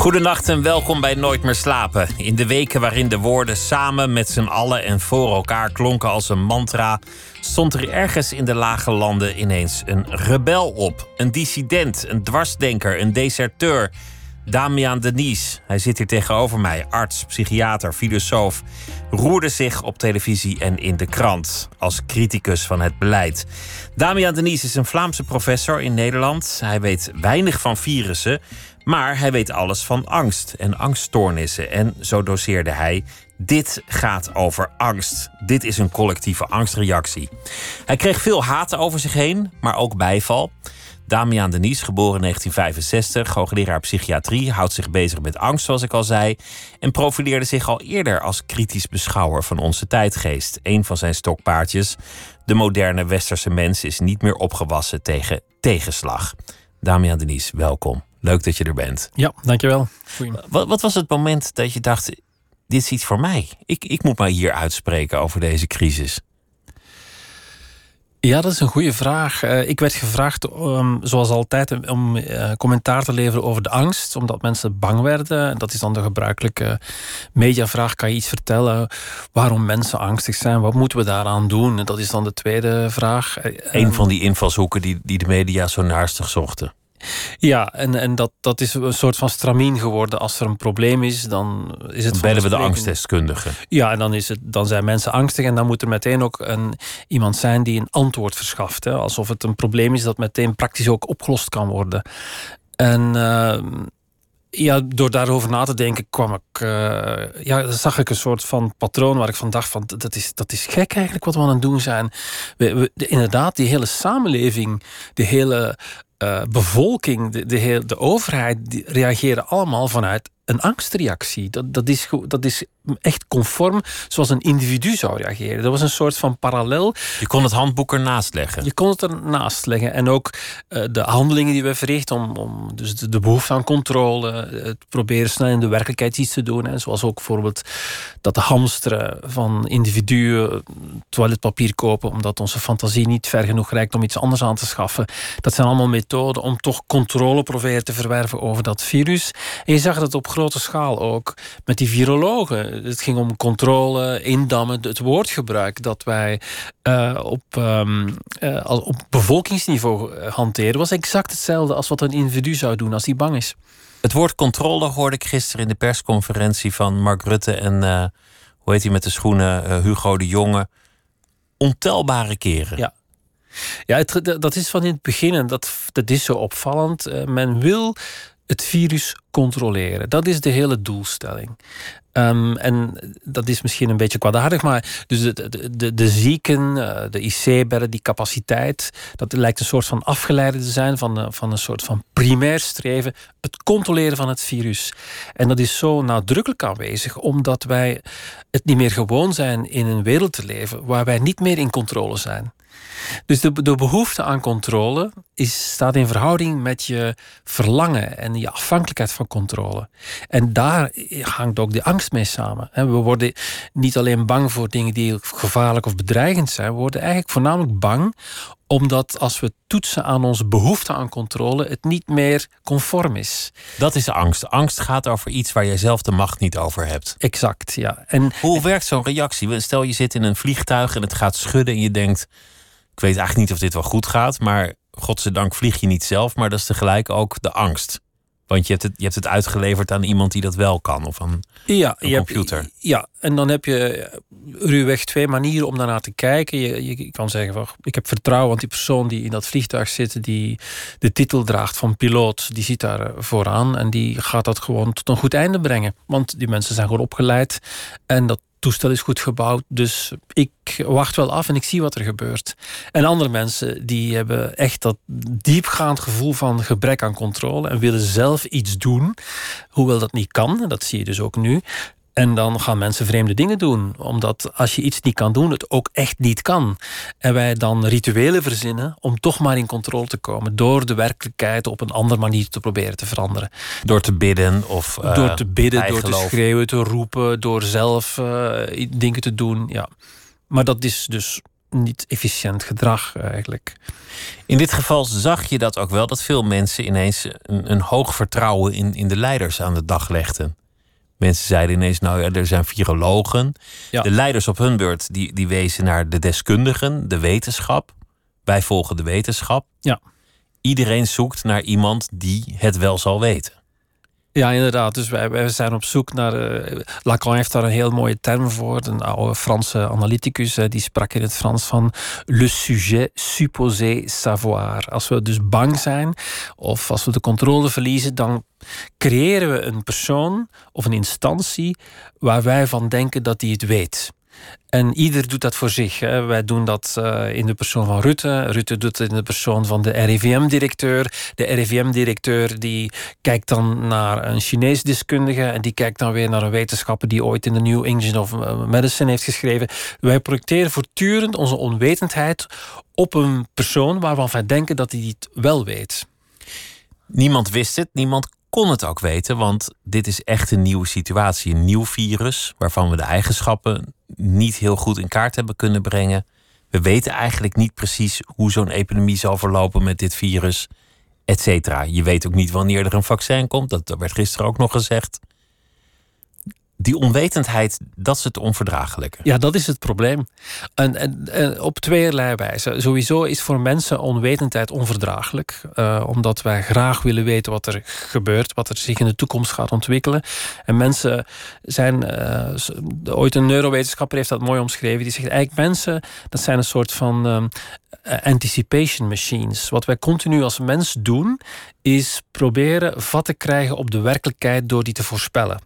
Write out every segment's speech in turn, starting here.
Goedenacht en welkom bij Nooit meer slapen. In de weken waarin de woorden samen met z'n allen en voor elkaar klonken als een mantra, stond er ergens in de lage landen ineens een rebel op. Een dissident, een dwarsdenker, een deserteur. Damian Denies, hij zit hier tegenover mij, arts, psychiater, filosoof, roerde zich op televisie en in de krant als criticus van het beleid. Damian Denies is een Vlaamse professor in Nederland. Hij weet weinig van virussen, maar hij weet alles van angst en angststoornissen. En zo doseerde hij. Dit gaat over angst. Dit is een collectieve angstreactie. Hij kreeg veel haat over zich heen, maar ook bijval. Damian Denies, geboren in 1965, hoogleraar psychiatrie, houdt zich bezig met angst, zoals ik al zei, en profileerde zich al eerder als kritisch beschouwer van onze tijdgeest. Een van zijn stokpaardjes, de moderne westerse mens, is niet meer opgewassen tegen tegenslag. Damian Denies, welkom. Leuk dat je er bent. Ja, dankjewel. Wat, wat was het moment dat je dacht: dit is iets voor mij? Ik, ik moet mij hier uitspreken over deze crisis. Ja, dat is een goede vraag. Uh, ik werd gevraagd, um, zoals altijd, om uh, commentaar te leveren over de angst, omdat mensen bang werden. Dat is dan de gebruikelijke mediavraag. Kan je iets vertellen waarom mensen angstig zijn? Wat moeten we daaraan doen? En dat is dan de tweede vraag. Een van die invalshoeken die, die de media zo naastig zochten. Ja, en, en dat, dat is een soort van stramien geworden. Als er een probleem is, dan is het. Dan bellen we de angstdeskundigen. Ja, en dan, is het, dan zijn mensen angstig. En dan moet er meteen ook een, iemand zijn die een antwoord verschaft. Hè. Alsof het een probleem is dat meteen praktisch ook opgelost kan worden. En. Uh, ja, door daarover na te denken kwam ik, uh, ja, zag ik een soort van patroon waar ik van dacht van dat is, dat is gek eigenlijk wat we aan het doen zijn. We, we, de, inderdaad, die hele samenleving, de hele uh, bevolking, de, de, de overheid, die reageren allemaal vanuit een angstreactie. Dat, dat, is, dat is echt conform zoals een individu zou reageren. Dat was een soort van parallel. Je kon het handboek ernaast leggen. Je kon het ernaast leggen. En ook uh, de handelingen die we verrichten om, om dus de, de, behoefte aan controle, het proberen snel in de werkelijkheid iets te doen. En zoals ook bijvoorbeeld dat de hamsteren van individuen toiletpapier kopen omdat onze fantasie niet ver genoeg reikt om iets anders aan te schaffen. Dat zijn allemaal om toch controle proberen te verwerven over dat virus. En je zag dat op grote schaal ook met die virologen. Het ging om controle, indammen, het woordgebruik dat wij uh, op, um, uh, op bevolkingsniveau eh, hanteren, was exact hetzelfde als wat een individu zou doen als hij bang is. Het woord controle hoorde ik gisteren in de persconferentie van Mark Rutte en uh, hoe heet hij met de schoenen, Hugo de Jonge. Ontelbare keren. Ja. Ja, dat is van in het begin dat, dat is zo opvallend. men wil het virus controleren. Dat is de hele doelstelling. Um, en dat is misschien een beetje kwaadaardig, maar dus de, de, de, zieken, eh, de IC-bedden, die capaciteit, dat lijkt een soort van afgeleide te zijn van, van een soort van primair streven, het controleren van het virus. En dat is zo nadrukkelijk aanwezig, omdat wij het niet meer gewoon zijn in een wereld te leven waar wij niet meer in controle zijn. Dus de, behoefte aan controle is, staat in verhouding met je verlangen en je afhankelijkheid van controle. En daar hangt ook de angst mee samen. We worden niet alleen bang voor dingen die gevaarlijk of bedreigend zijn, we worden eigenlijk voornamelijk bang omdat als we toetsen aan onze behoefte aan controle, het niet meer conform is. Dat is angst. Angst gaat over iets waar jij zelf de macht niet over hebt. Exact, ja. En, Hoe werkt zo'n reactie? Stel je zit in een vliegtuig en het gaat schudden en je denkt ik weet eigenlijk niet of dit wel goed gaat, maar godzijdank vlieg je niet zelf, maar dat is tegelijk ook de angst. Want je hebt het, je hebt het uitgeleverd aan iemand die dat wel kan, of aan ja, een computer. Hebt, ja, en dan heb je ruwweg twee manieren om daarnaar te kijken. Je, je kan zeggen, van, ik heb vertrouwen, want die persoon die in dat vliegtuig zit, die de titel draagt van piloot, die zit daar vooraan en die gaat dat gewoon tot een goed einde brengen. Want die mensen zijn gewoon opgeleid en dat toestel is goed gebouwd, dus ik wacht wel af en ik zie wat er gebeurt. En andere mensen die hebben echt dat diepgaand gevoel van gebrek aan controle en willen zelf iets doen, hoewel dat niet kan, en dat zie je dus ook nu. En dan gaan mensen vreemde dingen doen. Omdat als je iets niet kan doen, het ook echt niet kan. En wij dan rituelen verzinnen om toch maar in controle te komen. Door de werkelijkheid op een andere manier te proberen te veranderen. Door te bidden of. Uh, door te bidden, door te schreeuwen, te roepen, door zelf uh, dingen te doen. Ja. Maar dat is dus niet efficiënt gedrag eigenlijk. In dit geval zag je dat ook wel, dat veel mensen ineens een, een hoog vertrouwen in, in de leiders aan de dag legden. Mensen zeiden ineens, nou ja, er zijn virologen. Ja. De leiders op hun beurt, die, die wezen naar de deskundigen, de wetenschap. Wij volgen de wetenschap. Ja. Iedereen zoekt naar iemand die het wel zal weten. Ja, inderdaad. Dus wij, zijn op zoek naar. Uh, Lacan heeft daar een heel mooie term voor. Een oude Franse analyticus die sprak in het Frans van le sujet supposé savoir. Als we dus bang zijn of als we de controle verliezen, dan creëren we een persoon of een instantie waar wij van denken dat die het weet. En ieder doet dat voor zich. Hè. Wij doen dat uh, in de persoon van Rutte. Rutte doet het in de persoon van de RIVM-directeur. De RIVM-directeur die kijkt dan naar een Chinees deskundige... en die kijkt dan weer naar een wetenschapper... die ooit in de New England of eh, Medicine heeft geschreven. Wij projecteren voortdurend onze onwetendheid op een persoon... waarvan wij denken dat hij het wel weet. Niemand wist het, niemand kon het ook weten, want dit is echt een nieuwe situatie. Een nieuw virus waarvan we de eigenschappen niet heel goed in kaart hebben kunnen brengen. We weten eigenlijk niet precies hoe zo'n epidemie zal verlopen met dit virus, et cetera. Je weet ook niet wanneer er een vaccin komt, dat werd gisteren ook nog gezegd die onwetendheid, dat is het onverdraaglijke. Ja, dat is het probleem. En, en, op tweeërlei wijze. Sowieso is voor mensen onwetendheid onverdraaglijk. Uh, omdat wij graag willen weten wat er gebeurt, wat er zich in de toekomst gaat ontwikkelen. En mensen zijn. Uh, ooit een neurowetenschapper heeft dat mooi omschreven. Die zegt eigenlijk mensen, dat zijn een soort van. Um, anticipation machines. Wat wij continu als mens doen, is proberen vat te krijgen op de werkelijkheid door die te voorspellen.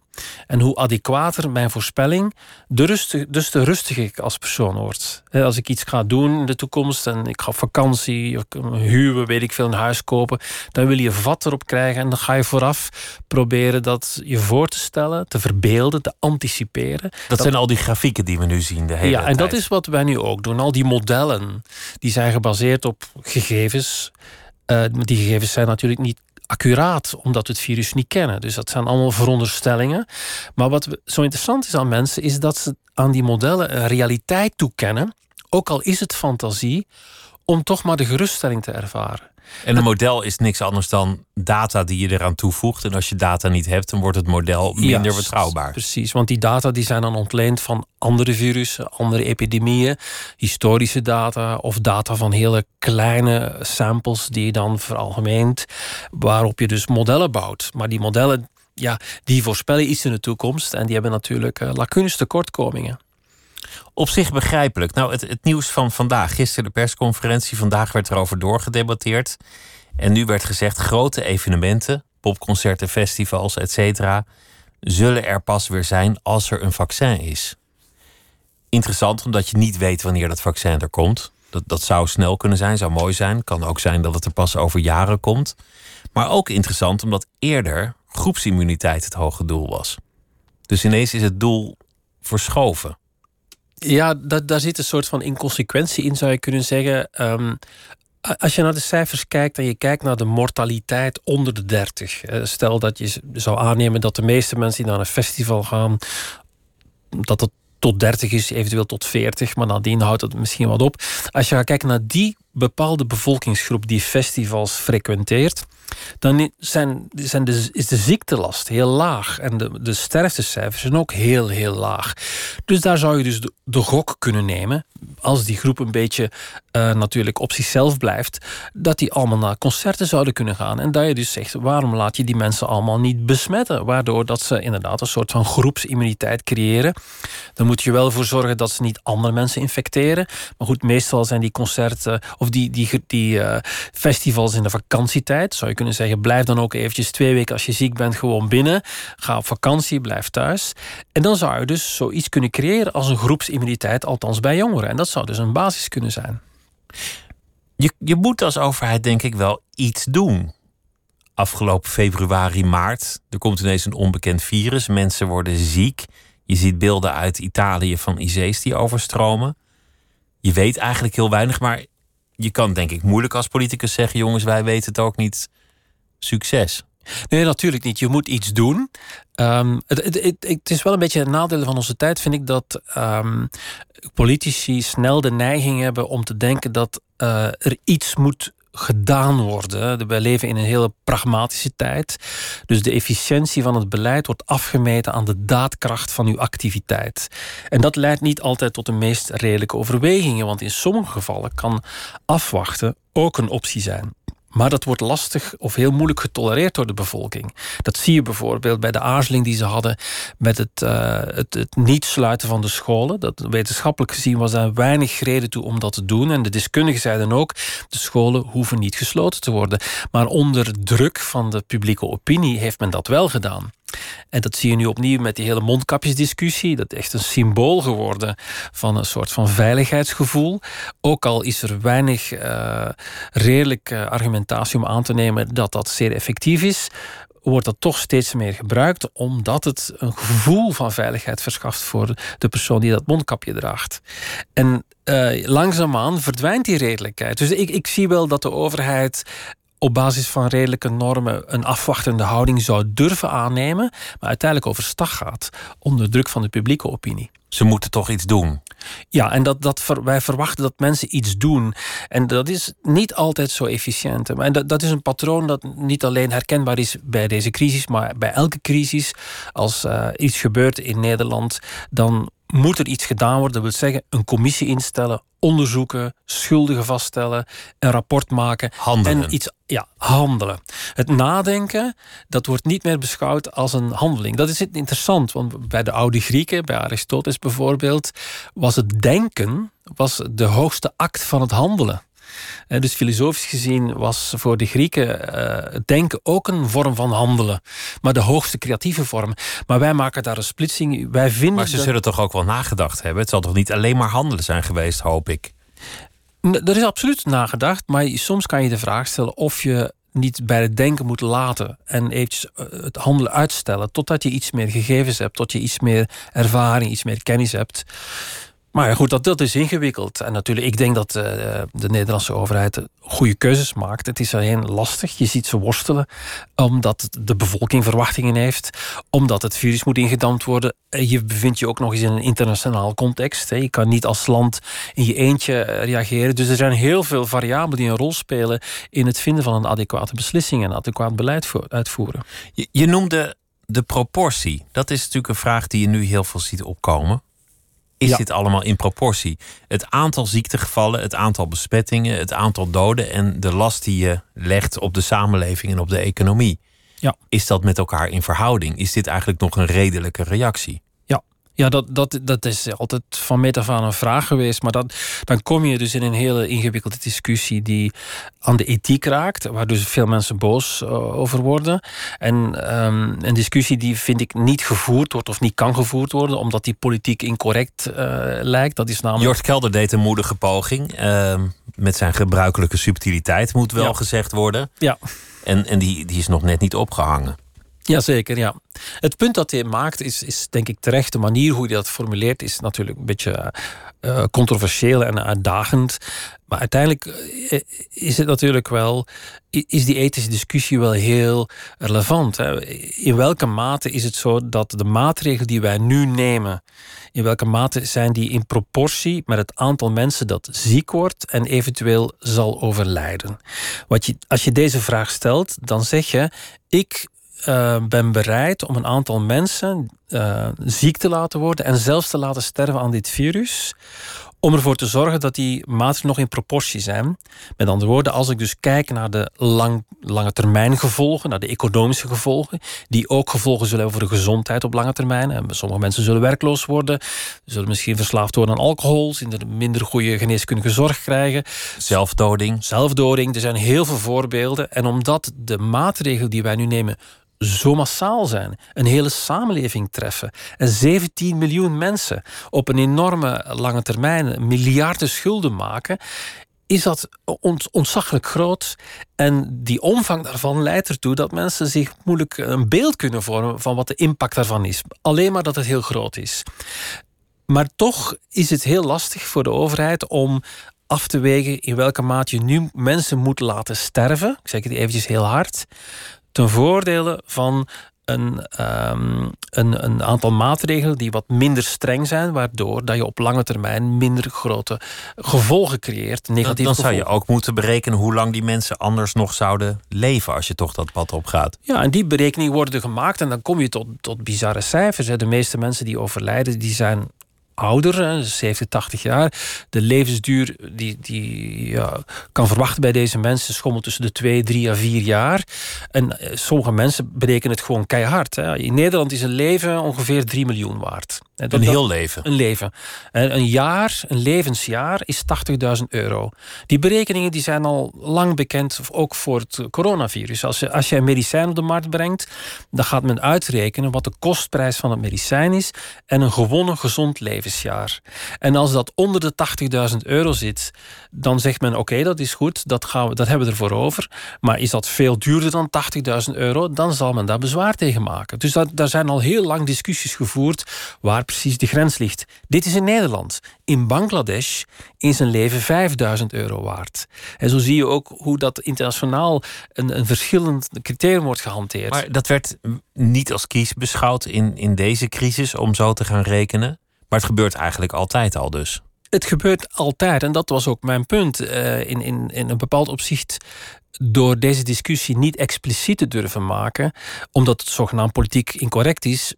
En hoe adequater mijn voorspelling, de rustig, dus de rustiger ik als persoon word. Als ik iets ga doen in de toekomst en ik ga op vakantie, of huwen, weet ik veel, een huis kopen, dan wil je vat erop krijgen en dan ga je vooraf proberen dat je voor te stellen, te verbeelden, te anticiperen. Dat, zijn al die grafieken die we nu zien de hele Ja, en dat is wat wij nu ook doen. Al die modellen, die zijn gebaseerd op gegevens. Uh, die gegevens zijn natuurlijk niet accuraat, omdat we het virus niet kennen. Dus dat zijn allemaal veronderstellingen. Maar wat zo interessant is aan mensen, is dat ze aan die modellen een realiteit toekennen, ook al is het fantasie, om toch maar de geruststelling te ervaren. En een model is niks anders dan data die je eraan toevoegt. En als je data niet hebt, dan wordt het model minder ja, betrouwbaar. Precies, want die data die zijn dan ontleend van andere virussen, andere epidemieën, historische data of data van hele kleine samples die je dan veralgemeent, waarop je dus modellen bouwt. Maar die modellen, ja, die voorspellen iets in de toekomst en die hebben natuurlijk uh, lacunes, tekortkomingen. Op zich begrijpelijk. Nou, het, het nieuws van vandaag. Gisteren de persconferentie. Vandaag werd erover doorgedebatteerd. En nu werd gezegd: grote evenementen, popconcerten, festivals, etc. zullen er pas weer zijn als er een vaccin is. Interessant, omdat je niet weet wanneer dat vaccin er komt. Dat, dat zou snel kunnen zijn, zou mooi zijn. Kan ook zijn dat het er pas over jaren komt. Maar ook interessant, omdat eerder groepsimmuniteit het hoge doel was. Dus ineens is het doel verschoven. Ja, dat, daar zit een soort van inconsequentie in, zou je kunnen zeggen. Um, als je naar de cijfers kijkt en je kijkt naar de mortaliteit onder de 30. Stel dat je zou aannemen dat de meeste mensen die naar een festival gaan, dat het tot 30 is, eventueel tot 40, maar nadien houdt het misschien wat op. Als je gaat kijken naar die bepaalde bevolkingsgroep die festivals frequenteert, dan zijn, zijn de, is de ziektelast heel laag. En de, de sterftecijfers zijn ook heel, heel laag. Dus daar zou je dus de, de gok kunnen nemen. Als die groep een beetje uh, natuurlijk op zichzelf blijft. Dat die allemaal naar concerten zouden kunnen gaan. En dat je dus zegt, waarom laat je die mensen allemaal niet besmetten? Waardoor dat ze inderdaad een soort van groepsimmuniteit creëren. Dan moet je wel voor zorgen dat ze niet andere mensen infecteren. Maar goed, meestal zijn die concerten of die, die, die uh, festivals in de vakantietijd. Zou je kunnen zeggen, blijf dan ook eventjes twee weken als je ziek bent gewoon binnen. Ga op vakantie, blijf thuis. En dan zou je dus zoiets kunnen creëren als een groepsimmuniteit, althans bij jongeren. En dat zou dus een basis kunnen zijn. Je, je moet als overheid denk ik wel iets doen. Afgelopen februari, maart, er komt ineens een onbekend virus. Mensen worden ziek. Je ziet beelden uit Italië van IC's die overstromen. Je weet eigenlijk heel weinig, maar je kan denk ik moeilijk als politicus zeggen: jongens, wij weten het ook niet. Succes. Nee, natuurlijk niet. Je moet iets doen. Um, het, het, het, het, is wel een beetje een nadeel van onze tijd, vind ik, dat um, politici snel de neiging hebben om te denken dat uh, er iets moet gedaan worden. Wij leven in een hele pragmatische tijd. Dus de efficiëntie van het beleid wordt afgemeten aan de daadkracht van uw activiteit. En dat leidt niet altijd tot de meest redelijke overwegingen, want in sommige gevallen kan afwachten ook een optie zijn. Maar dat wordt lastig of heel moeilijk getolereerd door de bevolking. Dat zie je bijvoorbeeld bij de aarzeling die ze hadden met het, uh, het, het, niet sluiten van de scholen. Dat, wetenschappelijk gezien was er weinig reden toe om dat te doen. En de deskundigen zeiden ook, de scholen hoeven niet gesloten te worden. Maar onder druk van de publieke opinie heeft men dat wel gedaan. En dat zie je nu opnieuw met die hele mondkapjesdiscussie. Dat is echt een symbool geworden van een soort van veiligheidsgevoel. Ook al is er weinig uh, redelijke argumentatie om aan te nemen dat dat zeer effectief is wordt dat toch steeds meer gebruikt, omdat het een gevoel van veiligheid verschaft voor de persoon die dat mondkapje draagt. En uh, langzaamaan verdwijnt die redelijkheid. Dus ik, ik zie wel dat de overheid op basis van redelijke normen een afwachtende houding zou durven aannemen, maar uiteindelijk overstag gaat onder druk van de publieke opinie. Ze moeten toch iets doen. Ja, en dat, dat wij verwachten dat mensen iets doen. En dat is niet altijd zo efficiënt. En dat, dat is een patroon dat niet alleen herkenbaar is bij deze crisis, maar bij elke crisis. Als uh, iets gebeurt in Nederland, dan moet er iets gedaan worden. Dat wil zeggen, een commissie instellen, onderzoeken, schuldigen vaststellen, een rapport maken. Handelen. En iets, ja, handelen. Het nadenken, dat wordt niet meer beschouwd als een handeling. Dat is interessant, want bij de oude Grieken, bij Aristoteles bijvoorbeeld, was het denken was de hoogste act van het handelen. Dus filosofisch gezien was voor de Grieken uh, denken ook een vorm van handelen. Maar de hoogste creatieve vorm. Maar wij maken daar een splitsing. Wij vinden maar ze zullen toch ook wel nagedacht hebben? Het zal toch niet alleen maar handelen zijn geweest, hoop ik? Er is absoluut nagedacht. Maar soms kan je de vraag stellen of je niet bij het denken moet laten en eventjes eh, het handelen uitstellen totdat je iets meer gegevens hebt, tot je iets meer ervaring, iets meer kennis hebt. Maar goed, dat, dat is ingewikkeld. En natuurlijk, ik denk dat uh, de Nederlandse overheid goede keuzes maakt. Het is alleen lastig. Je ziet ze worstelen. Omdat de bevolking verwachtingen heeft. Omdat het virus moet ingedampt worden. Je bevindt je ook nog eens in een internationaal context. Je kan niet als land in je eentje eh, reageren. Dus er zijn heel veel variabelen die een rol spelen in het vinden van een adequate beslissing en adequaat beleid uitvoeren. Je noemde de proportie. Dat is natuurlijk een vraag die je nu heel veel ziet opkomen. Is Ja. dit allemaal in proportie? Het aantal ziektegevallen, het aantal besmettingen, het aantal doden en de last die je legt op de samenleving en op de economie. Ja. Is dat met elkaar in verhouding? Is dit eigenlijk nog een redelijke reactie? Ja, dat, dat, dat is altijd van meet af aan een vraag geweest. Maar dat, dan kom je dus in een hele ingewikkelde discussie die aan de ethiek raakt, waar dus veel mensen boos uh, over worden. En um, een discussie die vind ik niet gevoerd wordt of niet kan gevoerd worden, omdat die politiek incorrect uh, lijkt. Dat is namelijk. Jort Kelder deed een moedige poging. Uh, met zijn gebruikelijke subtiliteit, moet wel Ja. gezegd worden. Ja. En, en die, die is nog net niet opgehangen. Jazeker, ja. Het punt dat hij maakt is, is denk ik terecht. De manier hoe hij dat formuleert is natuurlijk een beetje uh, controversieel en uitdagend. Maar uiteindelijk uh, is het natuurlijk wel, is die ethische discussie wel heel relevant. Hè? In welke mate is het zo dat de maatregelen die wij nu nemen, in welke mate zijn die in proportie met het aantal mensen dat ziek wordt en eventueel zal overlijden? Wat je, als je deze vraag stelt, dan zeg je, ik uh, ben bereid om een aantal mensen uh, ziek te laten worden en zelfs te laten sterven aan dit virus. Om ervoor te zorgen dat die maatregelen nog in proportie zijn. Met andere woorden, als ik dus kijk naar de lang, lange termijn gevolgen, naar de economische gevolgen, die ook gevolgen zullen hebben voor de gezondheid op lange termijn. En sommige mensen zullen werkloos worden, zullen misschien verslaafd worden aan alcohol, zullen minder goede geneeskundige zorg krijgen. Zelfdoding. Zelfdoding, er zijn heel veel voorbeelden. En omdat de maatregelen die wij nu nemen zo massaal zijn, een hele samenleving treffen en 17 miljoen mensen op een enorme lange termijn miljarden schulden maken, is dat ont, ontzaglijk groot. En die omvang daarvan leidt ertoe dat mensen zich moeilijk een beeld kunnen vormen van wat de impact daarvan is. Alleen maar dat het heel groot is. Maar toch is het heel lastig voor de overheid om af te wegen in welke mate je nu mensen moet laten sterven. Ik zeg het eventjes heel hard. Ten voordele van een, um, een, een, aantal maatregelen die wat minder streng zijn, waardoor dat je op lange termijn minder grote gevolgen creëert. Negatieve dan, dan zou je ook moeten berekenen hoe lang die mensen anders nog zouden leven als je toch dat pad opgaat. Ja, en die berekeningen worden gemaakt en dan kom je tot, tot bizarre cijfers. De meeste mensen die overlijden, die zijn ouder, 70, 80 jaar. De levensduur die, die ja, kan verwachten bij deze mensen schommelt tussen de 2, 3 à 4 jaar. En eh, sommige mensen berekenen het gewoon keihard. Hè. In Nederland is een leven ongeveer 3 miljoen waard. Dat, een heel leven? Een leven. Een jaar, een levensjaar, is 80.000 euro. Die berekeningen die zijn al lang bekend, ook voor het coronavirus. Als je, als je een medicijn op de markt brengt, dan gaat men uitrekenen wat de kostprijs van het medicijn is en een gewonnen gezond En als dat onder de 80.000 euro zit, dan zegt men: oké, dat is goed, dat, gaan we, dat hebben we ervoor over. Maar is dat veel duurder dan 80.000 euro, dan zal men daar bezwaar tegen maken. Dus daar zijn al heel lang discussies gevoerd waar precies de grens ligt. Dit is in Nederland. In Bangladesh is een leven 5000 euro waard. En zo zie je ook hoe dat internationaal een, een verschillend criterium wordt gehanteerd. Maar dat werd niet als kies beschouwd in, in deze crisis om zo te gaan rekenen. Maar het gebeurt eigenlijk altijd al dus. Het gebeurt altijd, en dat was ook mijn punt. Uh, in, in, in een bepaald opzicht door deze discussie niet expliciet te durven maken, omdat het zogenaamd politiek incorrect is,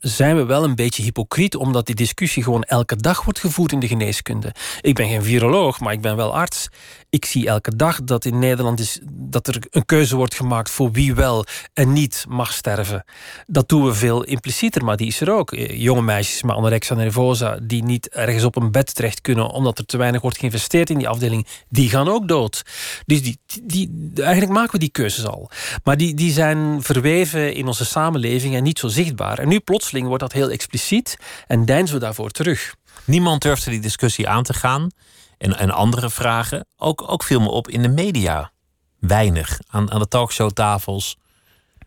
zijn we wel een beetje hypocriet, omdat die discussie gewoon elke dag wordt gevoerd in de geneeskunde. Ik ben geen viroloog, maar ik ben wel arts. Ik zie elke dag dat in Nederland is, dat er een keuze wordt gemaakt voor wie wel en niet mag sterven. Dat doen we veel implicieter, maar die is er ook. Eh, jonge meisjes met anorexia nervosa die niet ergens op een bed terecht kunnen omdat er te weinig wordt geïnvesteerd in die afdeling, die gaan ook dood. Dus die, die, eigenlijk maken we die keuzes al. Maar die, die zijn verweven in onze samenleving en niet zo zichtbaar. En nu plotseling wordt dat heel expliciet en deinzen we daarvoor terug. Niemand durfde die discussie aan te gaan en, en andere vragen. Ook, ook viel me op in de media. Weinig. Aan, aan de talkshowtafels.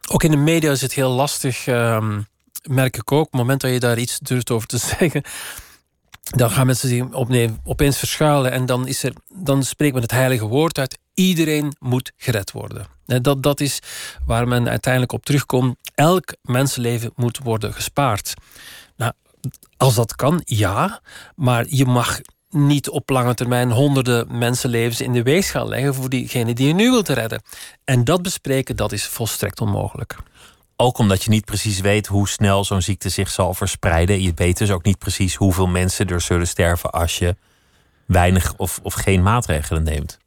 Ook in de media is het heel lastig, um, merk ik ook. Op het moment dat je daar iets durft over te zeggen, dan gaan mensen zich opnemen, opeens verschuilen en dan, is er, dan spreekt men het heilige woord uit. Iedereen moet gered worden. Dat, dat is waar men uiteindelijk op terugkomt. Elk mensenleven moet worden gespaard. Nou, als dat kan, ja. Maar je mag niet op lange termijn honderden mensenlevens in de weegschaal leggen voor diegene die je nu wilt redden. En dat bespreken, dat is volstrekt onmogelijk. Ook omdat je niet precies weet hoe snel zo'n ziekte zich zal verspreiden. Je weet dus ook niet precies hoeveel mensen er zullen sterven als je weinig of, of geen maatregelen neemt.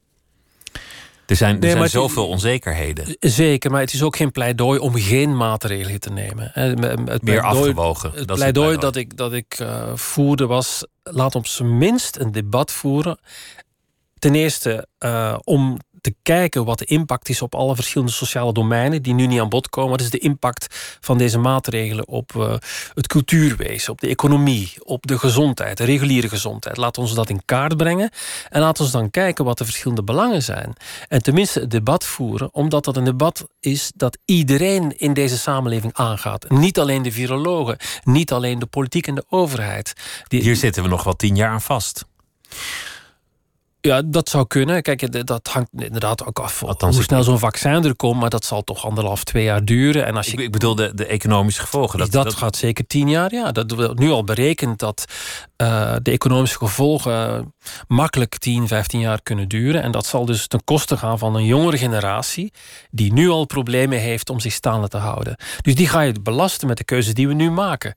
Er zijn, er zijn zoveel onzekerheden. Zeker, maar het is ook geen pleidooi om geen maatregelen te nemen. Het Meer afgewogen. Het dat pleidooi, dat ik, dat ik uh, voerde was... laat op zijn minst een debat voeren. Ten eerste uh, om te kijken wat de impact is op alle verschillende sociale domeinen die nu niet aan bod komen. Wat is de impact van deze maatregelen op uh, het cultuurwezen, op de economie, op de gezondheid, de reguliere gezondheid? Laat ons dat in kaart brengen en laat ons dan kijken wat de verschillende belangen zijn. En tenminste het debat voeren, omdat dat een debat is dat iedereen in deze samenleving aangaat. Niet alleen de virologen, niet alleen de politiek en de overheid. Hier zitten we nog wel tien jaar aan vast. Ja, dat zou kunnen. Kijk, dat hangt inderdaad ook af Althans, hoe snel zo'n vaccin er komt. Maar dat zal toch anderhalf, twee jaar duren. En als je, ik, ik bedoel de, de economische gevolgen. Dat, dat, gaat zeker tien jaar, ja. Dat wordt nu al berekend dat uh, de economische gevolgen makkelijk 10, 15 jaar kunnen duren. En dat zal dus ten koste gaan van een jongere generatie... die nu al problemen heeft om zich staande te houden. Dus die ga je belasten met de keuzes die we nu maken.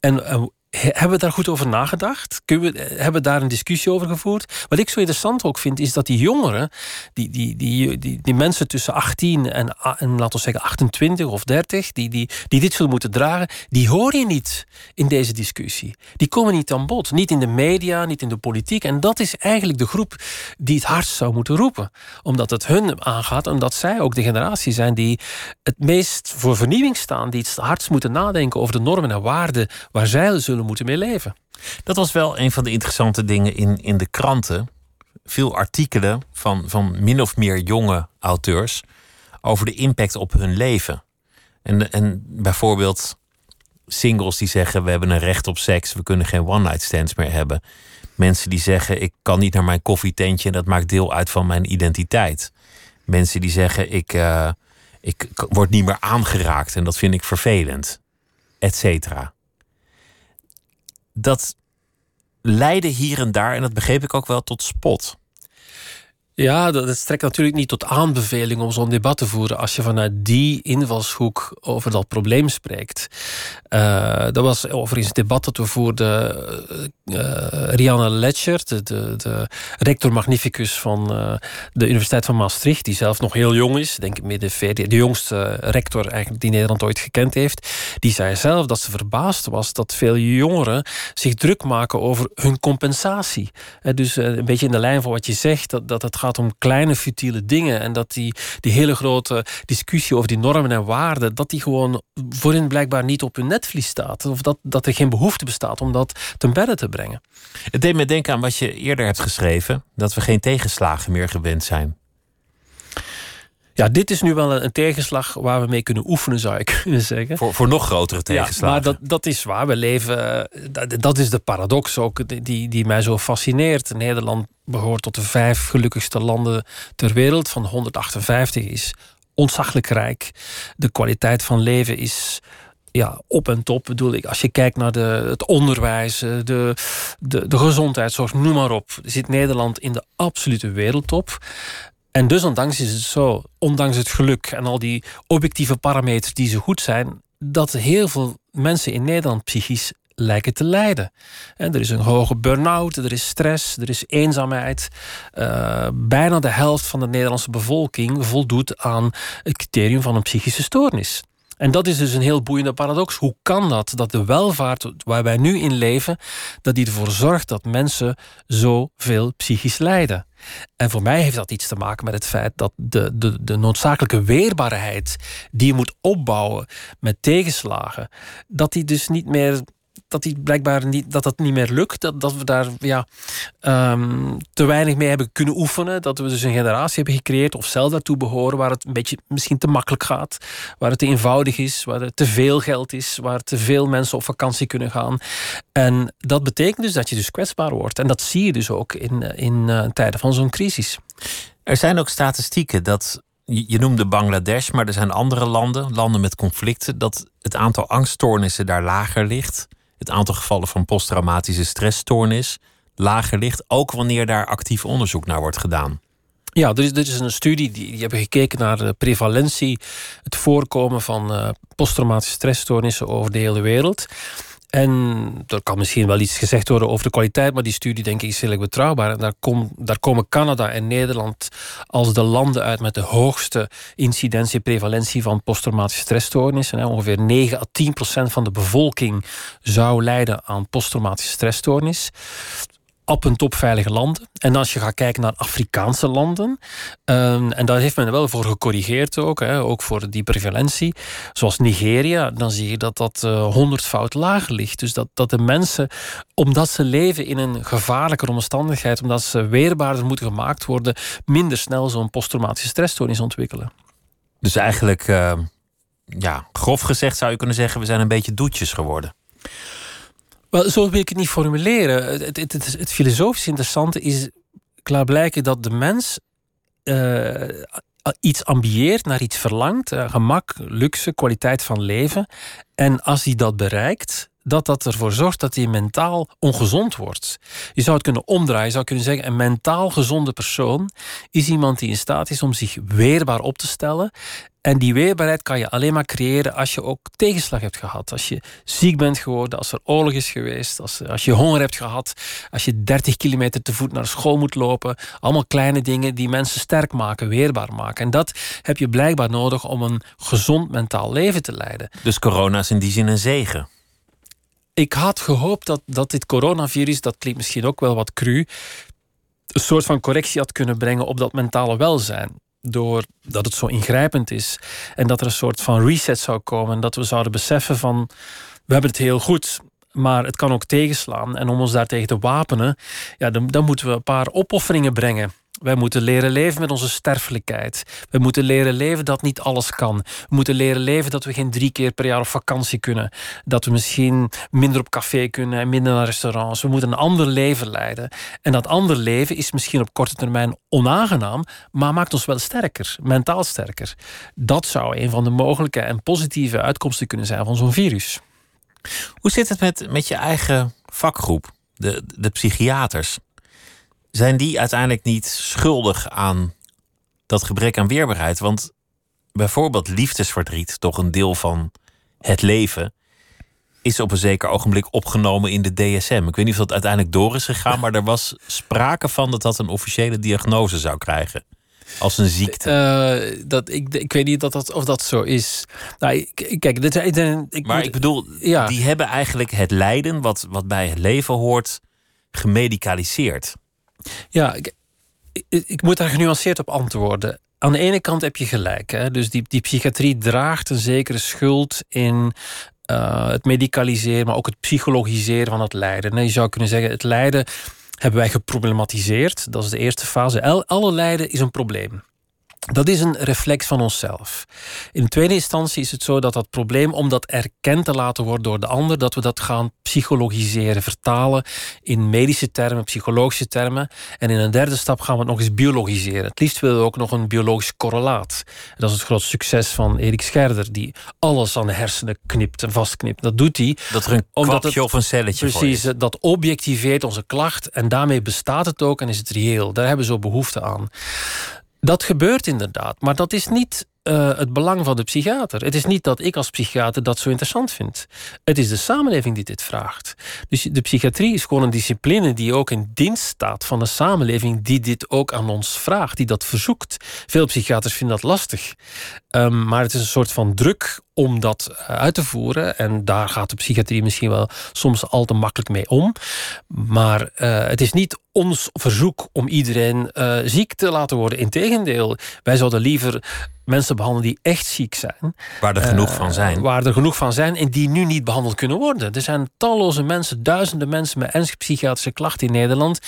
En uh, hebben we daar goed over nagedacht? Kunnen we, hebben we daar een discussie over gevoerd? Wat ik zo interessant ook vind, is dat die jongeren, die, die, die, die, die mensen tussen 18 en, en laten we zeggen 28 of 30, die, die, die dit zullen moeten dragen, die hoor je niet in deze discussie. Die komen niet aan bod. Niet in de media, niet in de politiek. En dat is eigenlijk de groep die het hardst zou moeten roepen. Omdat het hun aangaat, omdat zij ook de generatie zijn die het meest voor vernieuwing staan, die het hardst moeten nadenken over de normen en waarden waar zij zullen moeten mee leven. Dat was wel een van de interessante dingen in, in de kranten. veel artikelen van, van min of meer jonge auteurs over de impact op hun leven. En, en bijvoorbeeld singles die zeggen: We hebben een recht op seks, we kunnen geen one-night stands meer hebben. Mensen die zeggen: Ik kan niet naar mijn koffietentje en dat maakt deel uit van mijn identiteit. Mensen die zeggen: Ik, uh, ik word niet meer aangeraakt en dat vind ik vervelend, et cetera. Dat leidde hier en daar, en dat begreep ik ook wel, tot spot. Ja, dat, strekt natuurlijk niet tot aanbeveling om zo'n debat te voeren als je vanuit die invalshoek over dat probleem spreekt. Uh, dat was overigens het debat dat we voerden. Uh, Rianne Letcher, de, de, rector magnificus van de Universiteit van Maastricht, die zelf nog heel jong is, denk ik midden 40, de jongste rector eigenlijk die Nederland ooit gekend heeft, die zei zelf dat ze verbaasd was dat veel jongeren zich druk maken over hun compensatie. dus een beetje in de lijn van wat je zegt, dat, dat het gaat om kleine futiele dingen. En dat die, die hele grote discussie over die normen en waarden, dat die gewoon voor hen blijkbaar niet op hun netvlies staat. Of dat, dat er geen behoefte bestaat om dat ten bedde te brengen. Het deed me denken aan wat je eerder hebt geschreven: dat we geen tegenslagen meer gewend zijn. Ja, dit is nu wel een, tegenslag waar we mee kunnen oefenen, zou ik kunnen zeggen. Voor, voor nog grotere tegenslagen. Ja, maar dat, dat is waar. We leven. Dat, dat is de paradox ook die, die mij zo fascineert. Nederland behoort tot de vijf gelukkigste landen ter wereld. Van 158 is ontzaglijk rijk. De kwaliteit van leven is ja, op en top bedoel ik. Als je kijkt naar de, het onderwijs, eh, de, de, de gezondheidszorg, noem maar op, zit Nederland in de absolute wereldtop. En dus ondanks is het zo, ondanks het geluk en al die objectieve parameters die zo goed zijn, dat heel veel mensen in Nederland psychisch lijken te lijden. En er is een hoge burn-out, er is stress, er is eenzaamheid. Uh, bijna de helft van de Nederlandse bevolking voldoet aan het criterium van een psychische stoornis. En dat is dus een heel boeiende paradox. Hoe kan dat? Dat de welvaart waar wij nu in leven, dat die ervoor zorgt dat mensen zoveel psychisch lijden. En voor mij heeft dat iets te maken met het feit dat de, de, de noodzakelijke weerbaarheid die je moet opbouwen met tegenslagen, dat die dus niet meer dat die blijkbaar niet, dat dat niet meer lukt. Dat, dat we daar ja, um, te weinig mee hebben kunnen oefenen. Dat we dus een generatie hebben gecreëerd of zelf daartoe behoren waar het een beetje misschien te makkelijk gaat. Waar het te eenvoudig is, waar er te veel geld is, waar te veel mensen op vakantie kunnen gaan. En dat betekent dus dat je dus kwetsbaar wordt. En dat zie je dus ook in, in uh, tijden van zo'n crisis. Er zijn ook statistieken dat je noemde Bangladesh, maar er zijn andere landen, landen met conflicten, dat het aantal angststoornissen daar lager ligt het aantal gevallen van posttraumatische stressstoornis lager ligt, ook wanneer daar actief onderzoek naar wordt gedaan. Ja, er is, er is een studie die, die hebben gekeken naar de prevalentie, het voorkomen van uh, posttraumatische stressstoornissen over de hele wereld. En er kan misschien wel iets gezegd worden over de kwaliteit, maar die studie denk ik is heel betrouwbaar. En daar, daar komen Canada en Nederland als de landen uit met de hoogste incidentie prevalentie van posttraumatische stressstoornissen. Ongeveer 9 à 10 procent van de bevolking zou lijden aan posttraumatische stressstoornis op een top veilige landen. En als je gaat kijken naar Afrikaanse landen, ehm, en daar heeft men wel voor gecorrigeerd ook, hè, ook voor die prevalentie, zoals Nigeria, dan zie je dat dat uh, honderdvoud lager ligt. Dus dat, dat de mensen, omdat ze leven in een gevaarlijke omstandigheid, omdat ze weerbaarder moeten gemaakt worden, minder snel zo'n posttraumatische stressstoornis ontwikkelen. Dus eigenlijk, uh, ja, grof gezegd zou je kunnen zeggen, we zijn een beetje doetjes geworden. Wel, zo wil ik het niet formuleren. Het, het, het, filosofisch interessante is klaarblijkelijk dat de mens uh, iets ambieert, naar iets verlangt. Uh, gemak, luxe, kwaliteit van leven. En als hij dat bereikt, dat dat ervoor zorgt dat hij mentaal ongezond wordt. Je zou het kunnen omdraaien. Je zou kunnen zeggen: een mentaal gezonde persoon is iemand die in staat is om zich weerbaar op te stellen. En die weerbaarheid kan je alleen maar creëren als je ook tegenslag hebt gehad. Als je ziek bent geworden, als er oorlog is geweest, als, als je honger hebt gehad, als je 30 kilometer te voet naar school moet lopen. Allemaal kleine dingen die mensen sterk maken, weerbaar maken. En dat heb je blijkbaar nodig om een gezond mentaal leven te leiden. Dus corona is in die zin een zegen ik had gehoopt dat, dat dit coronavirus, dat klinkt misschien ook wel wat cru, een soort van correctie had kunnen brengen op dat mentale welzijn. Doordat het zo ingrijpend is. En dat er een soort van reset zou komen. En dat we zouden beseffen van, we hebben het heel goed. maar het kan ook tegenslaan. En om ons daartegen te wapenen, ja, dan, dan moeten we een paar opofferingen brengen. Wij moeten leren leven met onze sterfelijkheid. We moeten leren leven dat niet alles kan. We moeten leren leven dat we geen drie keer per jaar op vakantie kunnen. Dat we misschien minder op café kunnen en minder naar restaurants. We moeten een ander leven leiden. En dat ander leven is misschien op korte termijn onaangenaam, maar maakt ons wel sterker, mentaal sterker. Dat zou een van de mogelijke en positieve uitkomsten kunnen zijn van zo'n virus. Hoe zit het met, met je eigen vakgroep, de, de psychiaters? Zijn die uiteindelijk niet schuldig aan dat gebrek aan weerbaarheid? Want bijvoorbeeld liefdesverdriet, toch een deel van het leven, is op een zeker ogenblik opgenomen in de DSM. Ik weet niet of dat uiteindelijk door is gegaan, maar er was sprake van dat dat een officiële diagnose zou krijgen. Als een ziekte. Uh, dat, ik, ik weet niet dat dat, of dat zo is. Nou, kijk, dit, ik, maar ik bedoel, ja. die hebben eigenlijk het lijden wat, wat bij het leven hoort gemedicaliseerd. Ja, ik, moet daar genuanceerd op antwoorden. Aan de ene kant heb je gelijk. Hè? Dus die, die psychiatrie draagt een zekere schuld in uh, het medicaliseren, maar ook het psychologiseren van het lijden. Je zou kunnen zeggen, het lijden hebben wij geproblematiseerd. Dat is de eerste fase. alle lijden is een probleem. Dat is een reflex van onszelf. In tweede instantie is het zo dat dat probleem, om dat erkend te laten worden door de ander, dat we dat gaan psychologiseren, vertalen in medische termen, psychologische termen. En in een derde stap gaan we het nog eens biologiseren. Het liefst willen we ook nog een biologisch correlaat. Dat is het groot succes van Erik Scherder, die alles aan de hersenen knipt en vastknipt. Dat doet hij. Dat er een kwapje of een celletje Precies, dat objectiveert onze klacht en daarmee bestaat het ook en is het reëel. Daar hebben ze ook behoefte aan. Dat gebeurt inderdaad, maar dat is niet uh, het belang van de psychiater. Het is niet dat ik als psychiater dat zo interessant vind. Het is de samenleving die dit vraagt. Dus de psychiatrie is gewoon een discipline die ook in dienst staat van de samenleving, die dit ook aan ons vraagt, die dat verzoekt. Veel psychiaters vinden dat lastig. Um, maar het is een soort van druk om dat eh, uit te voeren. En daar gaat de psychiatrie misschien wel soms al te makkelijk mee om. Maar uh, het is niet ons verzoek om iedereen uh, ziek te laten worden. Integendeel, wij zouden liever mensen behandelen die echt ziek zijn. Waar er genoeg van zijn. Waar er genoeg van zijn en die nu niet behandeld kunnen worden. Er zijn talloze mensen, duizenden mensen met ernstige psychiatrische klachten in Nederland.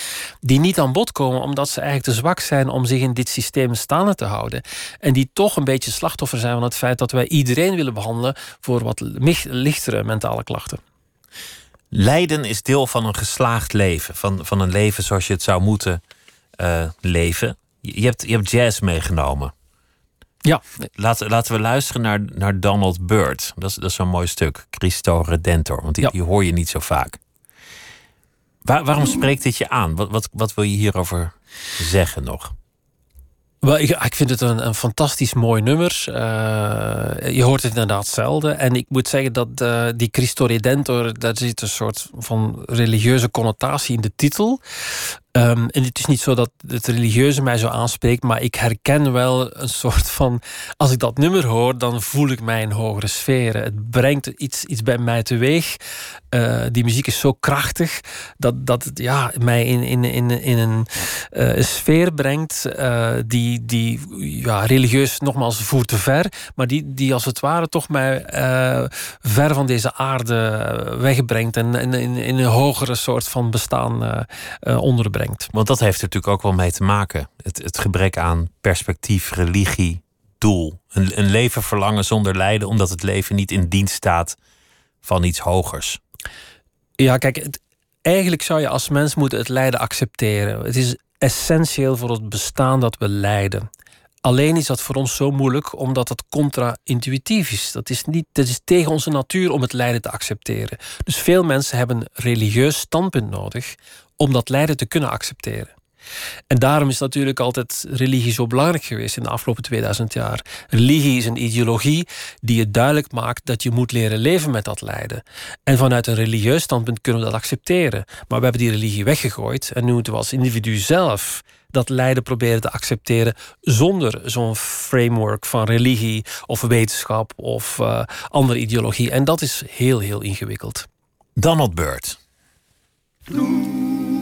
die niet aan bod komen omdat ze eigenlijk te zwak zijn om zich in dit systeem staande te houden. En die toch een beetje slachtoffer zijn van het feit dat wij iedereen willen behandelen voor wat lichtere mentale klachten. Lijden is deel van een geslaagd leven. Van, van een leven zoals je het zou moeten uh, leven. Je hebt, je hebt jazz meegenomen. Ja. Laten, laten we luisteren naar, naar Donald Byrd. Dat is, dat is zo'n mooi stuk. Cristo Redentor. Want die, die hoor je niet zo vaak. Waar, waarom spreekt dit je aan? Wat, wat, wat wil je hierover zeggen nog? Ik, ik, vind het een, fantastisch mooi nummer. Uh, je hoort het inderdaad zelden. En ik moet zeggen dat uh, die Cristo Redentor, daar zit een soort van religieuze connotatie in de titel. Um, en het is niet zo dat het religieuze mij zo aanspreekt, maar ik herken wel een soort van. Als ik dat nummer hoor, dan voel ik mij in hogere sferen. Het brengt iets, iets bij mij teweeg. Uh, die muziek is zo krachtig dat, dat het ja, mij in, in, in, in een, een sfeer brengt uh, die, die ja, religieus nogmaals voert te ver, maar die, die als het ware toch mij ver van deze aarde wegbrengt en, in, in een hogere soort van bestaan onderbrengt. Want dat heeft er natuurlijk ook wel mee te maken. Het, het gebrek aan perspectief, religie, doel. Een, een leven verlangen zonder lijden, omdat het leven niet in dienst staat van iets hogers. Ja, kijk, eigenlijk zou je als mens moeten het lijden accepteren. Het is essentieel voor het bestaan dat we lijden. Alleen is dat voor ons zo moeilijk omdat het contra-intuïtief is. Dat is, niet, dat is tegen onze natuur om het lijden te accepteren. Dus veel mensen hebben een religieus standpunt nodig om dat lijden te kunnen accepteren. En daarom is natuurlijk altijd religie zo belangrijk geweest in de afgelopen 2000 jaar. Religie is een ideologie die het duidelijk maakt dat je moet leren leven met dat lijden. En vanuit een religieus standpunt kunnen we dat accepteren. Maar we hebben die religie weggegooid en nu moeten we als individu zelf dat lijden proberen te accepteren zonder zo'n framework van religie of wetenschap of uh, andere ideologie. En dat is heel, heel ingewikkeld. Donald Byrd. Ooh.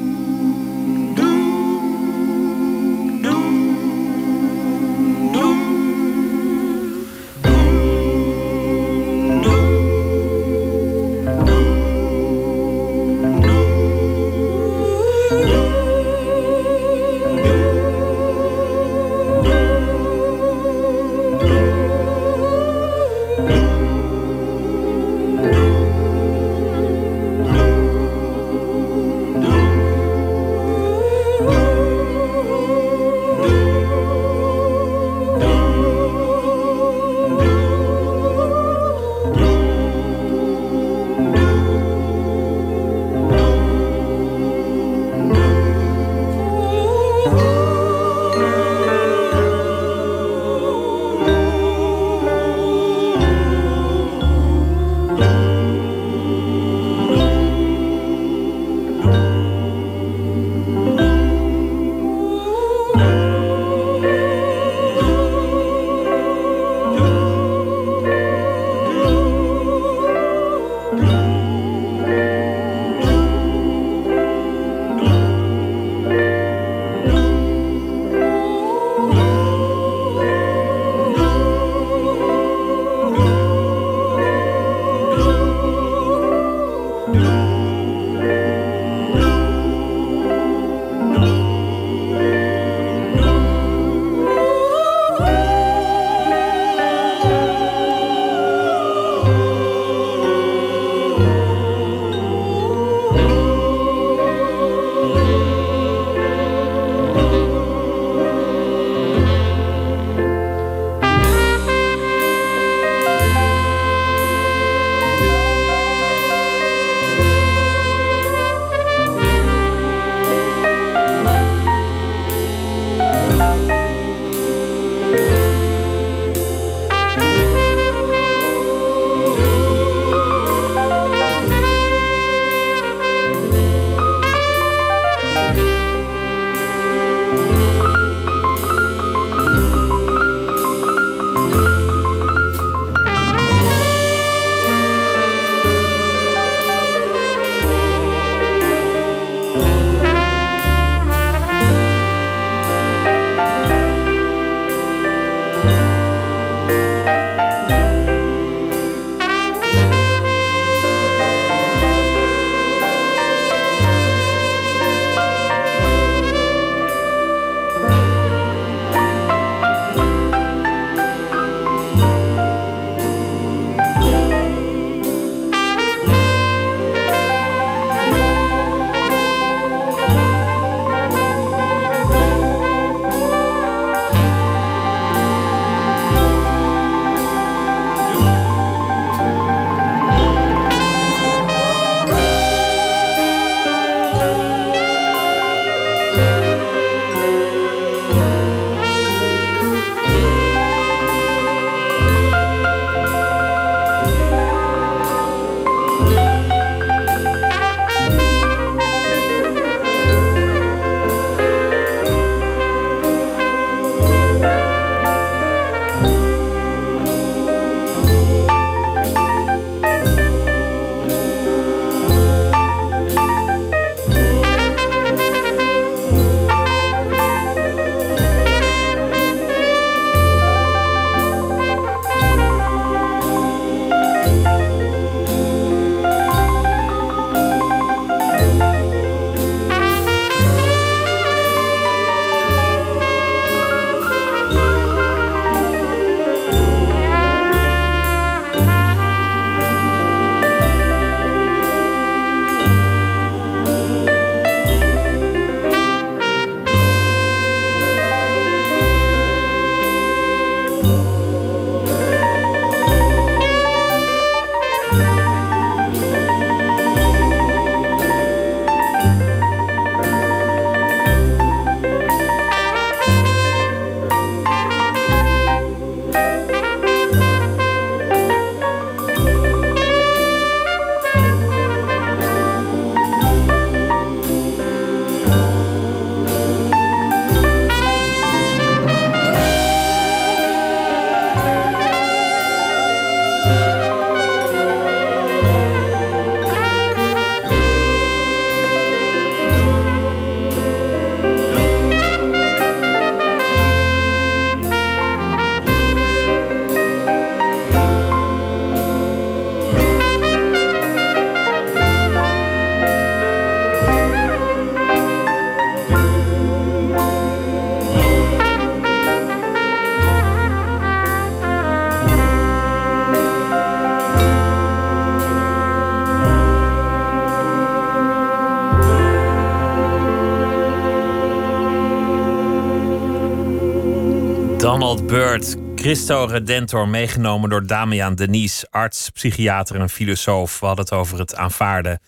Donald Byrd, Christo Redentor, meegenomen door Damian Denies, arts, psychiater en filosoof. We hadden het over het aanvaarden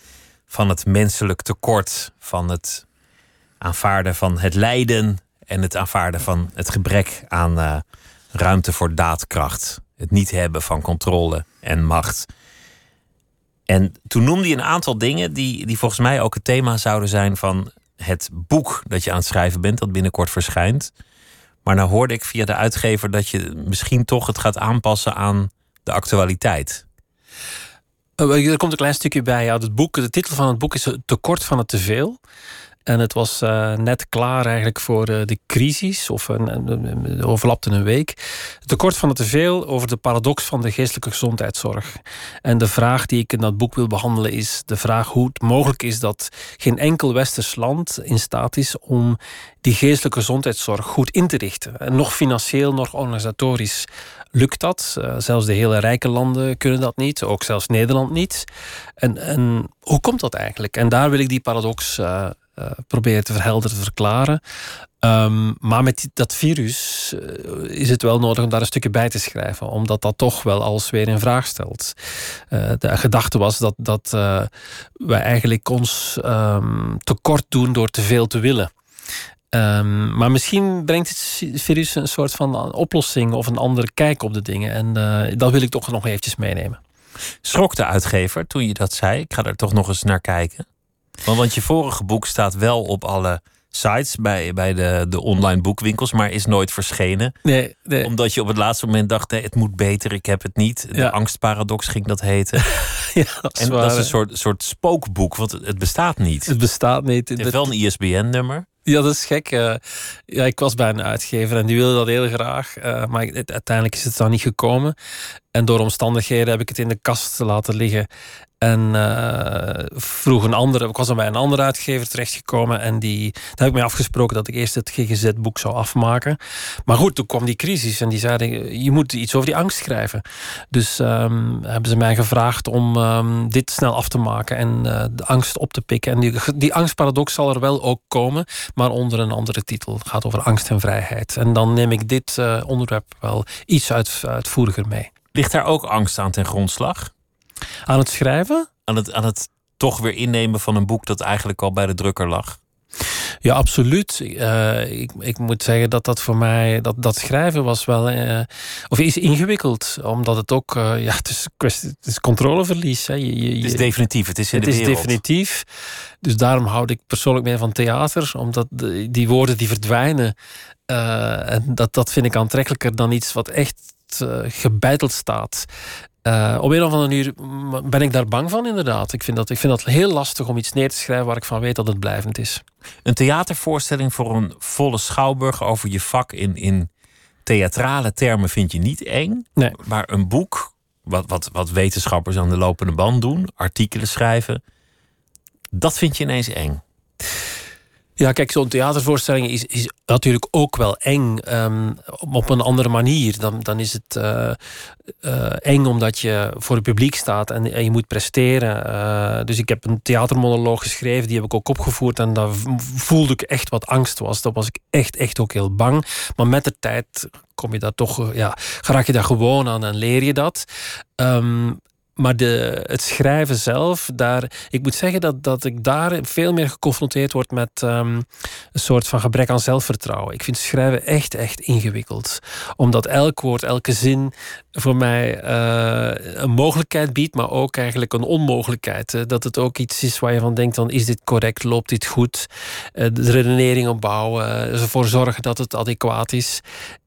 van het menselijk tekort, van het aanvaarden van het lijden en het aanvaarden van het gebrek aan uh, ruimte voor daadkracht. Het niet hebben van controle en macht. En toen noemde hij een aantal dingen die, die volgens mij ook het thema zouden zijn van het boek dat je aan het schrijven bent, dat binnenkort verschijnt. Maar nou hoorde ik via de uitgever dat je misschien toch het gaat aanpassen aan de actualiteit. Uh, er komt een klein stukje bij. Ja, het boek, de titel van het boek is Tekort van het teveel. En het was uh, net klaar eigenlijk voor uh, de crisis, of een, overlapte een week. Het tekort van het teveel over de paradox van de geestelijke gezondheidszorg. En de vraag die ik in dat boek wil behandelen is de vraag hoe het mogelijk is dat geen enkel westers land in staat is om die geestelijke gezondheidszorg goed in te richten. En nog financieel, nog organisatorisch lukt dat. Uh, zelfs de hele rijke landen kunnen dat niet, ook zelfs Nederland niet. En, en hoe komt dat eigenlijk? En daar wil ik die paradox uh, proberen te verhelderen, te verklaren. Um, maar met dat virus uh, is het wel nodig om daar een stukje bij te schrijven, omdat dat toch wel alles weer in vraag stelt. Uh, de gedachte was dat, dat wij eigenlijk ons um, tekort doen door te veel te willen. Um, maar misschien brengt het virus een soort van oplossing of een andere kijk op de dingen. En dat wil ik toch nog eventjes meenemen. Schrok de uitgever toen je dat zei? Ik ga er toch nog eens naar kijken. Want, want je vorige boek staat wel op alle sites bij, bij de, de online boekwinkels, maar is nooit verschenen. Nee, nee. Omdat je op het laatste moment dacht: nee, het moet beter, ik heb het niet. De angstparadox ging dat heten. ja, dat en dat is een soort, soort spookboek, want het bestaat niet. Het bestaat niet. Het heeft wel een ISBN-nummer. Ja, dat is gek. Uh, ja, ik was bij een uitgever en die wilde dat heel graag. Uh, maar uiteindelijk is het dan niet gekomen. En door omstandigheden heb ik het in de kast laten liggen. En uh, vroeg een andere, ik was dan bij een andere uitgever terechtgekomen. En die, daar heb ik mee afgesproken dat ik eerst het GGZ-boek zou afmaken. Maar goed, toen kwam die crisis en die zeiden: Je moet iets over die angst schrijven. Dus um, hebben ze mij gevraagd om um, dit snel af te maken en uh, de angst op te pikken. En die, die angstparadox zal er wel ook komen, maar onder een andere titel. Het gaat over angst en vrijheid. En dan neem ik dit uh, onderwerp wel iets uit, uitvoeriger mee. Ligt daar ook angst aan ten grondslag? Aan het schrijven? Aan het, aan het toch weer innemen van een boek dat eigenlijk al bij de drukker lag? Ja, absoluut. Uh, ik, ik moet zeggen dat dat voor mij, dat, dat schrijven was wel, uh, of is ingewikkeld. Omdat het ook, uh, ja, het is, kwestie, het is controleverlies. Hè. Je, je, het is definitief, het is in het de is wereld. definitief. Dus daarom houd ik persoonlijk mee van theater. Omdat de, die woorden die verdwijnen, en dat, dat vind ik aantrekkelijker dan iets wat echt gebeiteld staat. Uh, op een of andere manier ben ik daar bang van, inderdaad. Ik vind, dat, ik vind dat heel lastig om iets neer te schrijven waar ik van weet dat het blijvend is. Een theatervoorstelling voor een volle schouwburg over je vak in, in theatrale termen vind je niet eng. Nee. Maar een boek, wat, wat, wat wetenschappers aan de lopende band doen, artikelen schrijven, dat vind je ineens eng. Ja, kijk, zo'n theatervoorstelling is, is natuurlijk ook wel eng um, op een andere manier. Dan, dan is het uh, uh, eng omdat je voor het publiek staat en, je moet presteren. Uh, dus ik heb een theatermonoloog geschreven, die heb ik ook opgevoerd. En daar voelde ik echt wat angst was. Dat was ik echt, echt ook heel bang. Maar met de tijd kom je daar toch, ja, raak je daar gewoon aan en leer je dat. Um, maar de, het schrijven zelf, daar, ik moet zeggen dat, dat ik daar veel meer geconfronteerd word met um, een soort van gebrek aan zelfvertrouwen. Ik vind schrijven echt, echt ingewikkeld. Omdat elk woord, elke zin voor mij uh, een mogelijkheid biedt, maar ook eigenlijk een onmogelijkheid. Dat het ook iets is waar je van denkt: dan is dit correct, loopt dit goed? Uh, de redenering opbouwen, ervoor zorgen dat het adequaat is.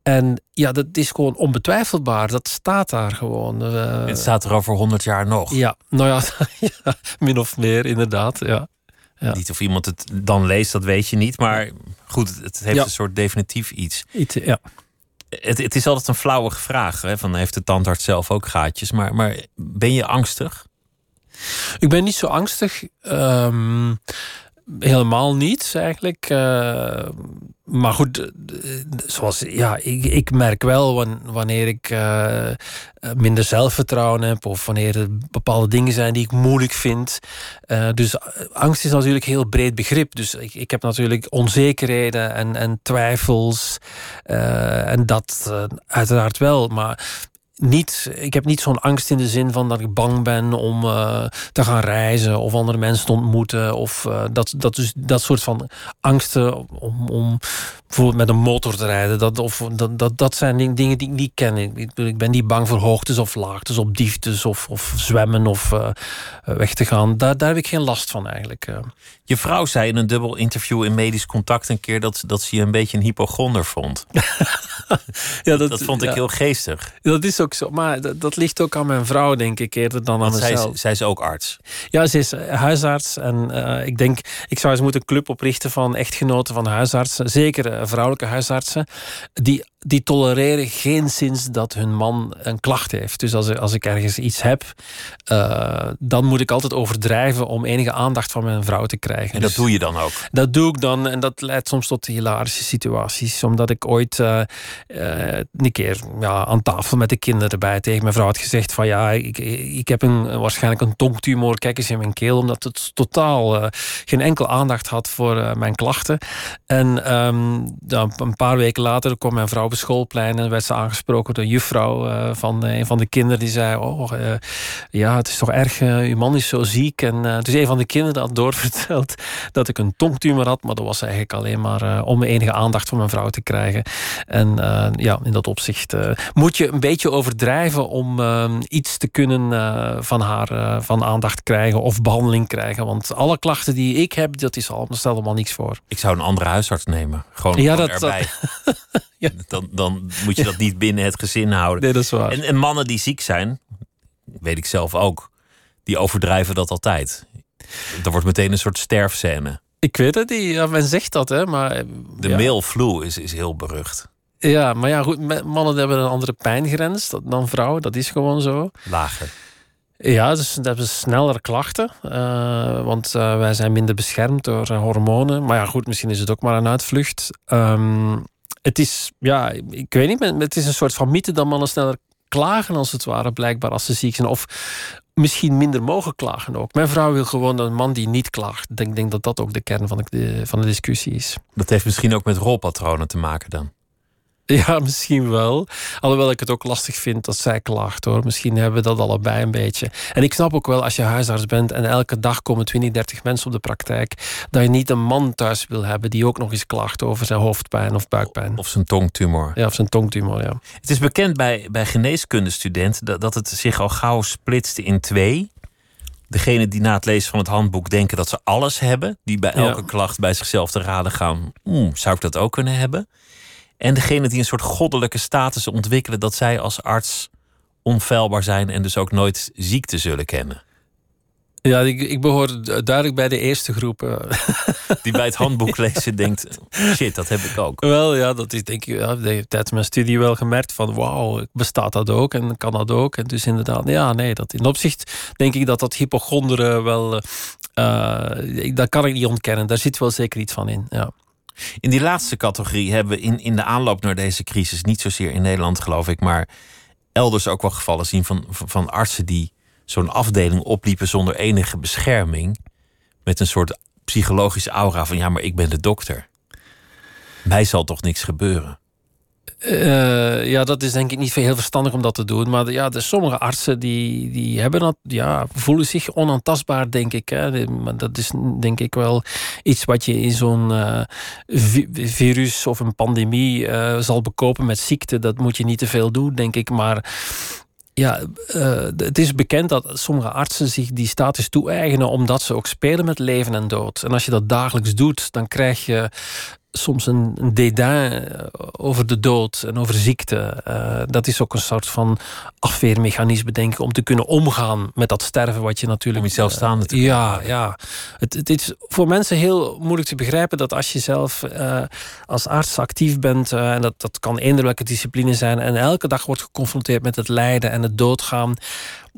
En ja, dat is gewoon onbetwijfelbaar. Dat staat daar gewoon. Uh, het staat er over honderd jaar nog. Ja, nou ja, ja, min of meer inderdaad. Ja. Ja. Niet of iemand het dan leest, dat weet je niet. Maar goed, het heeft ja. een soort definitief iets. iets ja. het, het is altijd een flauwe vraag. Hè? Van, heeft de tandarts zelf ook gaatjes? Maar, maar ben je angstig? Ik ben niet zo angstig. Um, helemaal niet, eigenlijk. Uh, maar goed, eh, zoals, ja, ik, ik merk wel wanneer ik uh, minder zelfvertrouwen heb of wanneer er bepaalde dingen zijn die ik moeilijk vind. Uh, dus angst is natuurlijk een heel breed begrip. Dus ik, ik heb natuurlijk onzekerheden en, en twijfels en dat uiteraard wel. Maar niet, ik heb niet zo'n angst in de zin van dat ik bang ben om uh, te gaan reizen of andere mensen te ontmoeten. Of uh, dat, dat, dus, dat soort van angsten om, om bijvoorbeeld met een motor te rijden. Dat, of, dat, dat, dat zijn dingen die ik niet ken. Ik, ben niet bang voor hoogtes of laagtes, op dieftes of, of zwemmen of uh, weg te gaan. Daar, daar heb ik geen last van eigenlijk. Je vrouw zei in een dubbel interview in Medisch Contact een keer dat, dat ze je een beetje een hypochonder vond. ja, dat, dat vond ik heel geestig. Dat is ook zo. Maar dat, dat, ligt ook aan mijn vrouw, denk ik, eerder dan aan zij mezelf. Is, zij is ook arts. Ja, ze is huisarts. En uh, ik denk, ik zou eens moeten een club oprichten van echtgenoten van huisartsen. Zeker vrouwelijke huisartsen. Die die tolereren geen zins dat hun man een klacht heeft. Dus als, als ik ergens iets heb, uh, dan moet ik altijd overdrijven om enige aandacht van mijn vrouw te krijgen. En dat dus, doe je dan ook? Dat doe ik dan en dat leidt soms tot hilarische situaties. Omdat ik ooit uh, uh, een keer ja, aan tafel met de kinderen erbij tegen mijn vrouw had gezegd van ja, ik, ik heb een, waarschijnlijk een tongtumor, kijk eens in mijn keel, omdat het totaal geen enkel aandacht had voor mijn klachten. En um, dan, een paar weken later kwam mijn vrouw schoolplein en werd ze aangesproken door een juffrouw uh, van een van de kinderen die zei: Oh, uh, ja, het is toch erg, uw man is zo ziek. En dus een van de kinderen had doorverteld dat ik een tongtumor had, maar dat was eigenlijk alleen maar om enige aandacht van mijn vrouw te krijgen. En ja, in dat opzicht moet je een beetje overdrijven om iets te kunnen van haar van aandacht krijgen of behandeling krijgen. Want alle klachten die ik heb, dat is allemaal, stelt allemaal niks voor. Ik zou een andere huisarts nemen. Gewoon, ja, dat, erbij. ja. dan, dan moet je dat niet binnen het gezin houden. Nee, dat is waar. En, en mannen die ziek zijn, weet ik zelf ook, die overdrijven dat altijd. Er wordt meteen een soort sterfscène. Ik weet het niet, ja, men zegt dat, hè, maar... De ja. male flu is, is heel berucht. Ja, maar ja, goed, mannen hebben een andere pijngrens dan vrouwen, dat is gewoon zo. Lager. Ja, dus ze hebben sneller klachten. Uh, want uh, wij zijn minder beschermd door uh, hormonen. Maar ja, goed, misschien is het ook maar een uitvlucht. Um, het is, ja, ik weet niet, het is een soort van mythe dat mannen sneller klagen als het ware, blijkbaar als ze ziek zijn. Of misschien minder mogen klagen ook. Mijn vrouw wil gewoon een man die niet klaagt. Ik denk, denk dat dat ook de kern van de, van de discussie is. Dat heeft misschien ook met rolpatronen te maken dan? Ja, misschien wel. Alhoewel ik het ook lastig vind dat zij klaagt hoor. Misschien hebben we dat allebei een beetje. En ik snap ook wel als je huisarts bent en elke dag komen 20, 30 mensen op de praktijk, dat je niet een man thuis wil hebben die ook nog eens klaagt over zijn hoofdpijn of buikpijn. Of zijn tongtumor. Ja, of zijn tongtumor, ja. Het is bekend bij, bij geneeskundestudenten dat, dat het zich al gauw splitste in twee. Degene die na het lezen van het handboek denken dat ze alles hebben, die bij elke ja. klacht bij zichzelf te raden gaan, hmm, zou ik dat ook kunnen hebben? En degene die een soort goddelijke status ontwikkelen dat zij als arts onfeilbaar zijn en dus ook nooit ziekte zullen kennen. Ja, ik, ik behoor duidelijk bij de eerste groep. eh. Die bij het handboek lezen denkt: shit, dat heb ik ook. Wel ja, dat is denk ik ja, tijdens mijn studie wel gemerkt van wauw, bestaat dat ook en kan dat ook. En dus inderdaad, ja, nee, dat in opzicht denk ik dat dat hypochonderen wel, uh, dat kan ik niet ontkennen. Daar zit wel zeker iets van in. Ja. In die laatste categorie hebben we in, in de aanloop naar deze crisis, niet zozeer in Nederland geloof ik, maar elders ook wel gevallen zien van, van, van artsen die zo'n afdeling opliepen zonder enige bescherming. Met een soort psychologische aura van ja, maar ik ben de dokter. Mij zal toch niks gebeuren. Uh, ja, dat is denk ik niet heel verstandig om dat te doen. Maar ja, er sommige artsen die, die hebben dat, ja, voelen zich onaantastbaar, denk ik. Hè. Maar dat is denk ik wel iets wat je in zo'n vi virus of een pandemie uh, zal bekopen met ziekte. Dat moet je niet te veel doen, denk ik. Maar ja, het is bekend dat sommige artsen zich die status toe-eigenen omdat ze ook spelen met leven en dood. En als je dat dagelijks doet, dan krijg je soms een, een dédain over de dood en over ziekte. Uh, dat is ook een soort van afweermechanisme, denk ik, om te kunnen omgaan met dat sterven wat je natuurlijk... Om jezelf staande te Ja, ja. Het, het, is voor mensen heel moeilijk te begrijpen dat als je zelf uh, als arts actief bent, en dat, dat kan eender welke discipline zijn, en elke dag wordt geconfronteerd met het lijden en het doodgaan,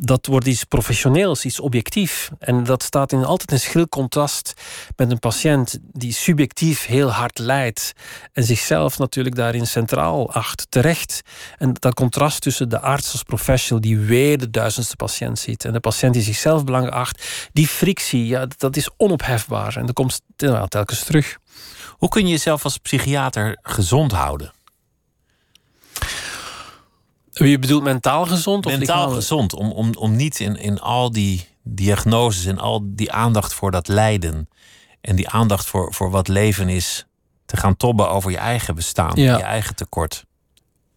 dat wordt iets professioneels, iets objectief. En dat staat in altijd een schril contrast met een patiënt die subjectief heel hard lijdt en zichzelf natuurlijk daarin centraal acht, terecht. En dat contrast tussen de arts als professional die weer de duizendste patiënt ziet en de patiënt die zichzelf belangrijk acht, die frictie, ja, dat is onophefbaar en dat komt telkens terug. Hoe kun je jezelf als psychiater gezond houden? Je bedoelt mentaal gezond? Of mentaal gezond, om, om, om niet in, in al die diagnoses en al die aandacht voor dat lijden en die aandacht voor, voor wat leven is, te gaan tobben over je eigen bestaan, je eigen tekort.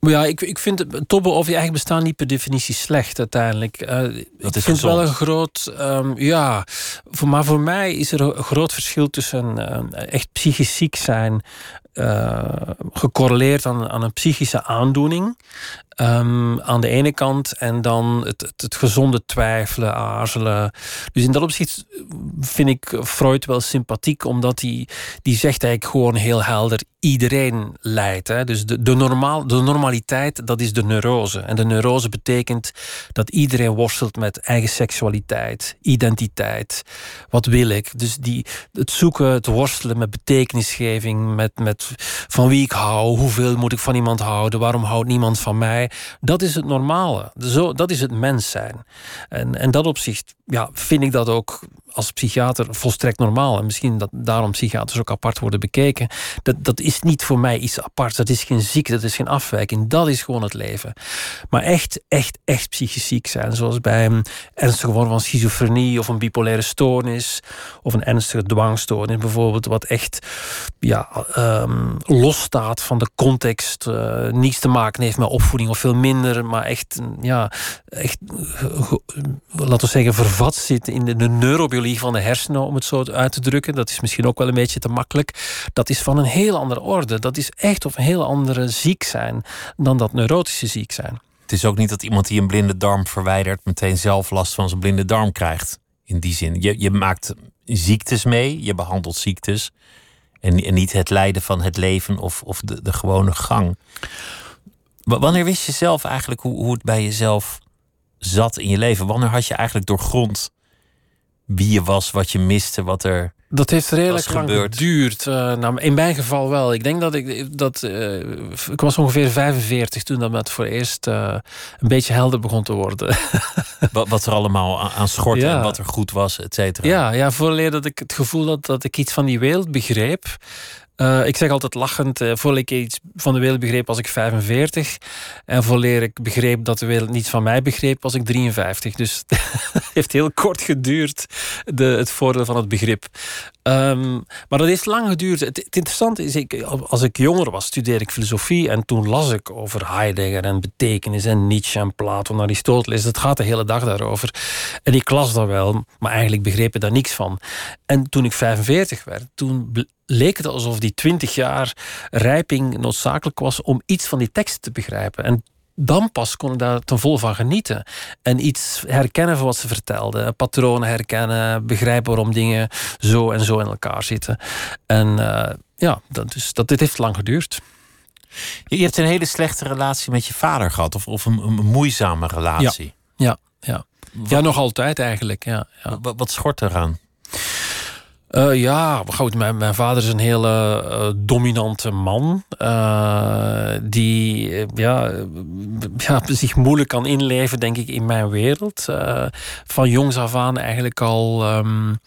Ja, ik, ik vind het tobben over je eigen bestaan niet per definitie slecht uiteindelijk. Uh, dat ik is vind wel een groot. Um, ja, voor, maar voor mij is er een groot verschil tussen uh, echt psychisch ziek zijn. Uh, gecorreleerd aan, aan een psychische aandoening. Um, aan de ene kant en dan het, het, het, gezonde twijfelen, aarzelen. Dus in dat opzicht vind ik Freud wel sympathiek, omdat hij die zegt eigenlijk gewoon heel helder: iedereen lijdt. Hè? Dus de, de, normaal, de normaliteit, dat is de neurose. En de neurose betekent dat iedereen worstelt met eigen seksualiteit, identiteit. Wat wil ik? Dus die, het zoeken, het worstelen met betekenisgeving, met, met van wie ik hou, hoeveel moet ik van iemand houden, waarom houdt niemand van mij. Dat is het normale. Zo, dat is het mens zijn. En, en dat opzicht ja, vind ik dat ook als psychiater volstrekt normaal. En misschien dat daarom psychiaters ook apart worden bekeken. Dat, dat is niet voor mij iets apart. Dat is geen ziekte, dat is geen afwijking. Dat is gewoon het leven. Maar echt, echt, echt psychisch ziek zijn. Zoals bij een ernstige vorm van schizofrenie of een bipolaire stoornis. Of een ernstige dwangstoornis bijvoorbeeld. Wat echt ja, um, losstaat van de context. Uh, niets te maken heeft met opvoeding of veel minder. Maar echt, ja, echt laten we zeggen, vervat zit in de, de neurobiologie van de hersenen, om het zo uit te drukken. Dat is misschien ook wel een beetje te makkelijk. Dat is van een heel andere orde. Dat is echt of een heel andere ziek zijn dan dat neurotische ziek zijn. Het is ook niet dat iemand die een blinde darm verwijdert meteen zelf last van zijn blinde darm krijgt. In die zin. Je, je maakt ziektes mee, je behandelt ziektes. En, en niet het lijden van het leven of, of de, de gewone gang. Wanneer wist je zelf eigenlijk hoe, hoe het bij jezelf zat in je leven? Wanneer had je eigenlijk doorgrond wie je was, wat je miste, wat er. Dat heeft redelijk lang geduurd. Uh, nou, in mijn geval wel. Ik denk dat ik dat. Uh, ik was ongeveer 45 toen dat met voor eerst uh, een beetje helder begon te worden. wat, wat er allemaal aan schort en wat er goed was, et cetera. Ja, ja, vooraleer dat ik het gevoel had dat ik iets van die wereld begreep. Uh, ik zeg altijd lachend, uh, voor ik iets van de wereld begreep was ik 45. En voorleer ik begreep dat de wereld niets van mij begreep was ik 53. Dus het heeft heel kort geduurd, de, het voordeel van het begrip. Um, maar dat heeft lang geduurd. Het, interessante is, ik, als ik jonger was, studeerde ik filosofie. En toen las ik over Heidegger en betekenis en Nietzsche en Plato en Aristoteles. Het gaat de hele dag daarover. En ik las daar wel, maar eigenlijk begreep ik daar niks van. En toen ik 45 werd, toen leek het alsof die 20 jaar rijping noodzakelijk was om iets van die teksten te begrijpen. En dan pas kon ik daar ten volle van genieten. En iets herkennen van wat ze vertelden. Patronen herkennen, begrijpen waarom dingen zo en zo in elkaar zitten. En uh, ja, dat, dus, dat, dit heeft lang geduurd. Je hebt een hele slechte relatie met je vader gehad, of, of een, een moeizame relatie. Ja, ja, ja. ja nog altijd eigenlijk. Ja, ja. Wat, wat schort eraan? Uh, ja, goed, mijn, mijn vader is een hele uh, dominante man. Uh, die ja, ja, zich moeilijk kan inleven, denk ik, in mijn wereld. van jongs af aan eigenlijk al um,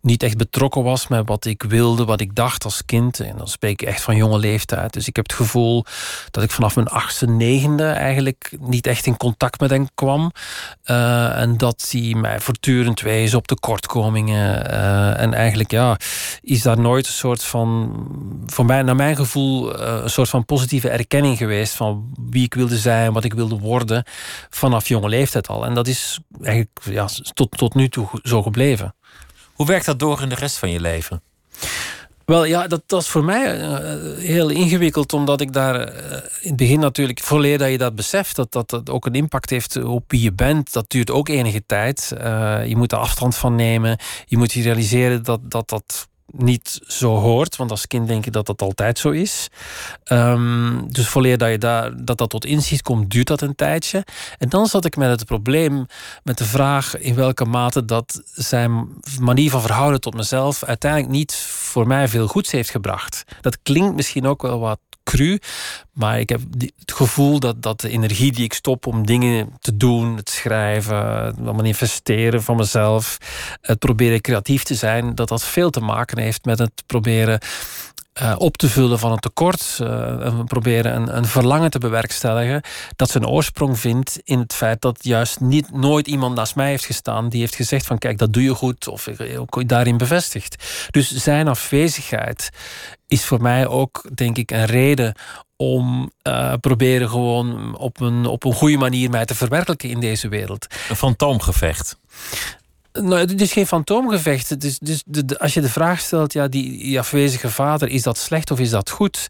niet echt betrokken was met wat ik wilde, wat ik dacht als kind. En dan spreek ik echt van jonge leeftijd. Dus ik heb het gevoel dat ik vanaf mijn achtste, negende eigenlijk niet echt in contact met hem kwam. en dat hij mij voortdurend wees op tekortkomingen en eigenlijk ja, is daar nooit een soort van, voor mij, naar mijn gevoel, eh, een soort van positieve erkenning geweest van wie ik wilde zijn, wat ik wilde worden, vanaf jonge leeftijd al. En dat is eigenlijk ja, tot, tot nu toe zo gebleven. Hoe werkt dat door in de rest van je leven? Wel ja, dat, was voor mij uh, heel ingewikkeld, omdat ik daar uh, in het begin natuurlijk, voorleer dat je dat beseft, dat, dat ook een impact heeft op wie je bent. Dat duurt ook enige tijd. Uh, je moet er afstand van nemen. Je moet je realiseren dat dat, dat niet zo hoort. Want als kind denk je dat dat altijd zo is. Um, dus vooraleer dat je daar, dat, dat tot inzicht komt, duurt dat een tijdje. En dan zat ik met het probleem, met de vraag in welke mate dat zijn manier van verhouden tot mezelf uiteindelijk niet voor mij veel goeds heeft gebracht. Dat klinkt misschien ook wel wat Maar ik heb het gevoel dat, dat de energie die ik stop om dingen te doen, het schrijven, het manifesteren van mezelf, het proberen creatief te zijn, dat dat veel te maken heeft met het proberen uh, op te vullen van een tekort. Uh, en proberen een, een, verlangen te bewerkstelligen. Dat zijn oorsprong vindt in het feit dat juist niet, nooit iemand naast mij heeft gestaan. die heeft gezegd: van kijk, dat doe je goed. of ook daarin bevestigd. Dus zijn afwezigheid is voor mij ook, denk ik, een reden om proberen gewoon op een, op een goede manier mij te verwerkelijken in deze wereld. Een fantoomgevecht. Nou, het is geen fantoomgevecht. Het dus de, als je de vraag stelt, ja, die, afwezige vader, is dat slecht of is dat goed?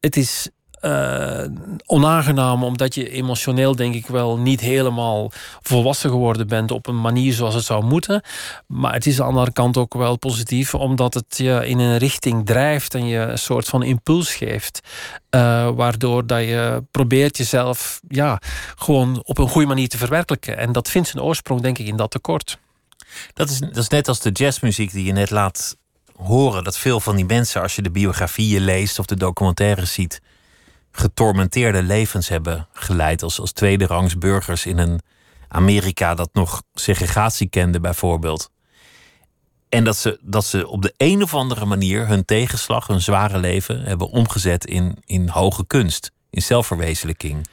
Het is uh, onaangenaam, omdat je emotioneel, denk ik wel, niet helemaal volwassen geworden bent op een manier zoals het zou moeten. Maar het is aan de andere kant ook wel positief, omdat het je in een richting drijft en je een soort van impuls geeft. Uh, waardoor dat je probeert jezelf ja, gewoon op een goede manier te verwerkelijken. En dat vindt zijn oorsprong, denk ik, in dat tekort. Dat is, dat is net als de jazzmuziek die je net laat horen. Dat veel van die mensen, als je de biografieën leest of de documentaires ziet, getormenteerde levens hebben geleid. Als, als tweederangs burgers in een Amerika dat nog segregatie kende, bijvoorbeeld. En dat ze, dat ze op de een of andere manier hun tegenslag, hun zware leven, hebben omgezet in, in hoge kunst, in zelfverwezenlijking.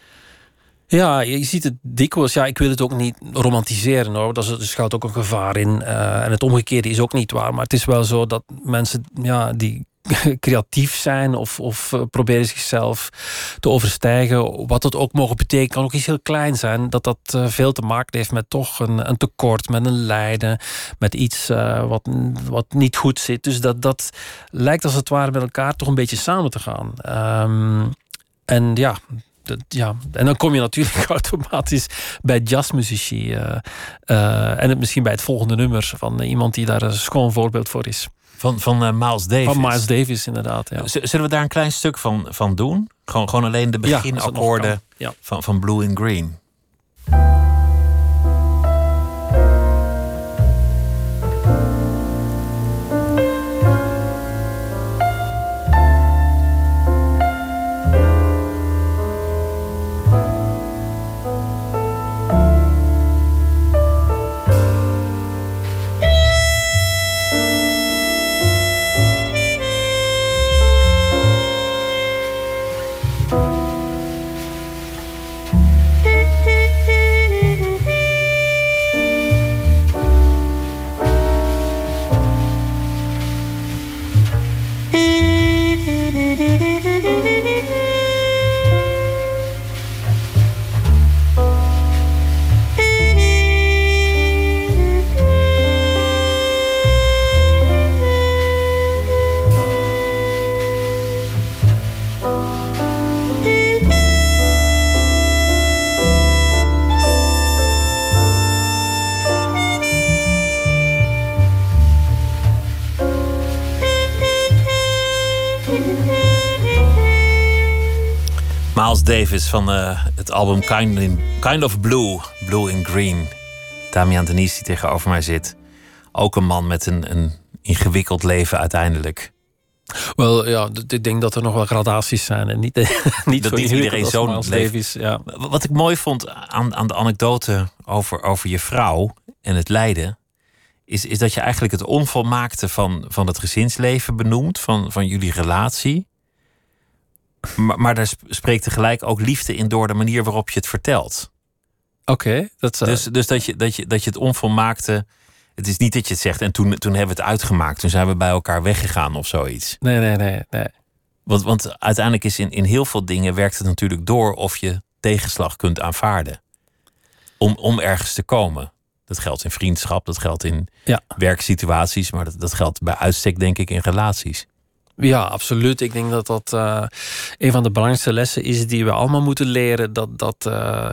Ja, je ziet het dikwijls. Ja, ik wil het ook niet romantiseren hoor. Dat is, er schuilt ook een gevaar in. Uh, en het omgekeerde is ook niet waar. Maar het is wel zo dat mensen ja, die creatief zijn of, of uh, proberen zichzelf te overstijgen. Wat het ook mogen betekenen, kan ook iets heel klein zijn. Dat dat uh, veel te maken heeft met toch een, een tekort, met een lijden, met iets wat, wat niet goed zit. Dus dat, dat lijkt als het ware met elkaar toch een beetje samen te gaan. Um, en ja, ja, en dan kom je natuurlijk automatisch bij jazzmuzici. Uh, uh, en het, misschien bij het volgende nummer van iemand die daar een schoon voorbeeld voor is. Van, van uh, Miles Davis. Van Miles Davis, inderdaad. Ja. Zullen we daar een klein stuk van, van doen? Gewoon, gewoon alleen de beginakkoorden ja, van, van Blue and Green. Davis van uh, het album kind, in, kind of Blue, Blue in Green. Damian Denise die tegenover mij zit. Ook een man met een, een ingewikkeld leven uiteindelijk. Wel ja, ik denk dat er nog wel gradaties zijn en niet, niet dat niet iedereen zo'n Davis. Ja. Wat ik mooi vond aan, aan de anekdote over, over je vrouw en het lijden, is, is dat je eigenlijk het onvolmaakte van, van het gezinsleven benoemt, van, van jullie relatie. Maar, maar daar spreekt tegelijk ook liefde in door de manier waarop je het vertelt. Oké. dat dus, dus dat, je, dat, je, dat je het onvolmaakte. Het is niet dat je het zegt en toen, toen hebben we het uitgemaakt. Toen zijn we bij elkaar weggegaan of zoiets. Nee, nee, nee. nee. Want, want uiteindelijk is in, in heel veel dingen werkt het natuurlijk door of je tegenslag kunt aanvaarden. Om, om ergens te komen. Dat geldt in vriendschap, dat geldt in ja. werksituaties, maar dat, dat geldt bij uitstek, denk ik, in relaties. Ja, absoluut. Ik denk dat dat uh, een van de belangrijkste lessen is die we allemaal moeten leren. Dat, dat uh,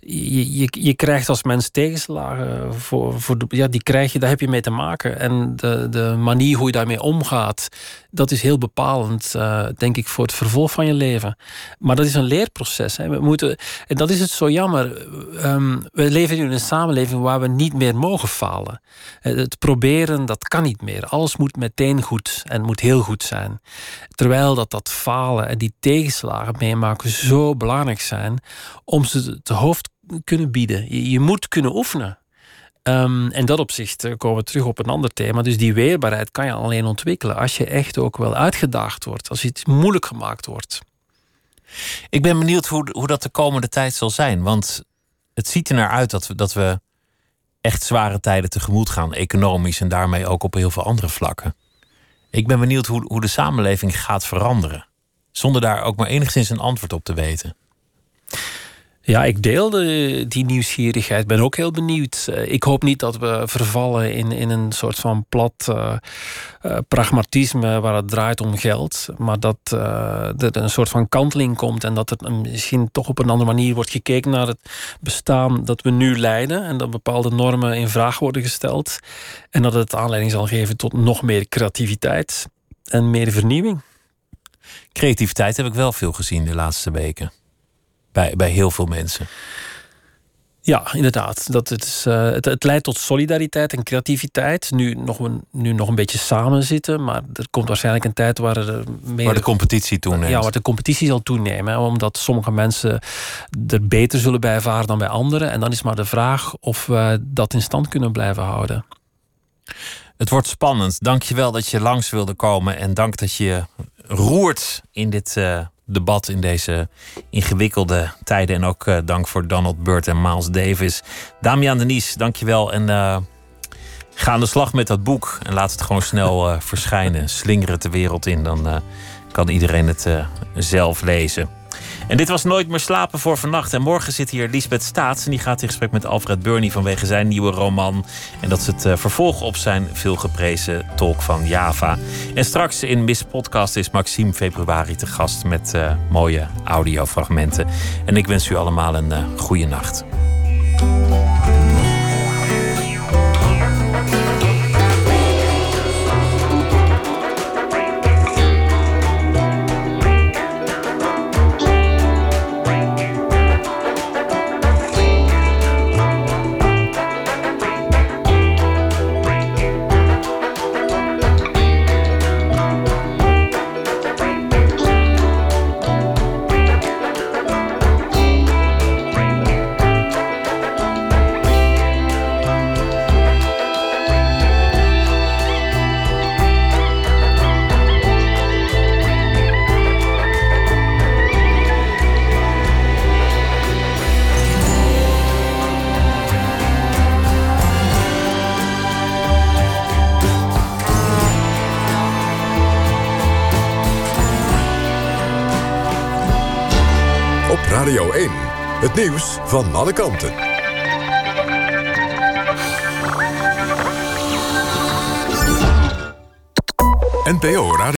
je, je, je krijgt als mens tegenslagen. Voor, voor ja, die krijg je, daar heb je mee te maken. En de, de manier hoe je daarmee omgaat, dat is heel bepalend, uh, denk ik, voor het vervolg van je leven. Maar dat is een leerproces. Hè. We moeten, en dat is het zo jammer. Um, we leven in een samenleving waar we niet meer mogen falen. Het proberen, dat kan niet meer. Alles moet meteen goed en moet heel goed zijn. Terwijl dat, dat falen en die tegenslagen meemaken zo belangrijk zijn om ze te hoofd kunnen bieden. Je, moet kunnen oefenen. Um, en dat opzicht uh, komen we terug op een ander thema. Dus die weerbaarheid kan je alleen ontwikkelen als je echt ook wel uitgedaagd wordt, als iets moeilijk gemaakt wordt. Ik ben benieuwd hoe, hoe dat de komende tijd zal zijn. Want het ziet er naar uit dat we, dat we echt zware tijden tegemoet gaan, economisch en daarmee ook op heel veel andere vlakken. Ik ben benieuwd hoe, hoe de samenleving gaat veranderen. Zonder daar ook maar enigszins een antwoord op te weten. Ja, ik deel de, die nieuwsgierigheid. Ben ook heel benieuwd. Eh, ik hoop niet dat we vervallen in, in een soort van plat uh, uh, pragmatisme waar het draait om geld. Maar dat er een soort van kanteling komt en dat er misschien toch op een andere manier wordt gekeken naar het bestaan dat we nu leiden. En dat bepaalde normen in vraag worden gesteld. En dat het aanleiding zal geven tot nog meer creativiteit en meer vernieuwing. Creativiteit heb ik wel veel gezien de laatste weken bij, bij heel veel mensen. Ja, inderdaad. Dat het, is, uh, het, het, leidt tot solidariteit en creativiteit. Nu nog, een, nu nog een beetje samen zitten. Maar er komt waarschijnlijk een tijd waar er meer. Waar de competitie toeneemt. Ja, waar de competitie zal toenemen. Omdat sommige mensen er beter zullen bij ervaren dan bij anderen. En dan is maar de vraag of we dat in stand kunnen blijven houden. Het wordt spannend. Dank je wel dat je langs wilde komen. En dank dat je roert in dit. Uh debat in deze ingewikkelde tijden. En ook uh, dank voor Donald Burt en Miles Davis. Damian Denies, dankjewel. En uh, ga aan de slag met dat boek. En laat het gewoon snel uh, verschijnen. Slingeren het de wereld in. Dan kan iedereen het zelf lezen. En dit was Nooit meer slapen voor vannacht. En morgen zit hier Lisbeth Staats. En die gaat in gesprek met Alfred Burney vanwege zijn nieuwe roman. En dat is het uh, vervolg op zijn veelgeprezen tolk van Java. En straks in Miss Podcast is Maxime Februari te gast met uh, mooie audiofragmenten. En ik wens u allemaal een uh, goede nacht. Het nieuws van alle kanten. NPO Radio.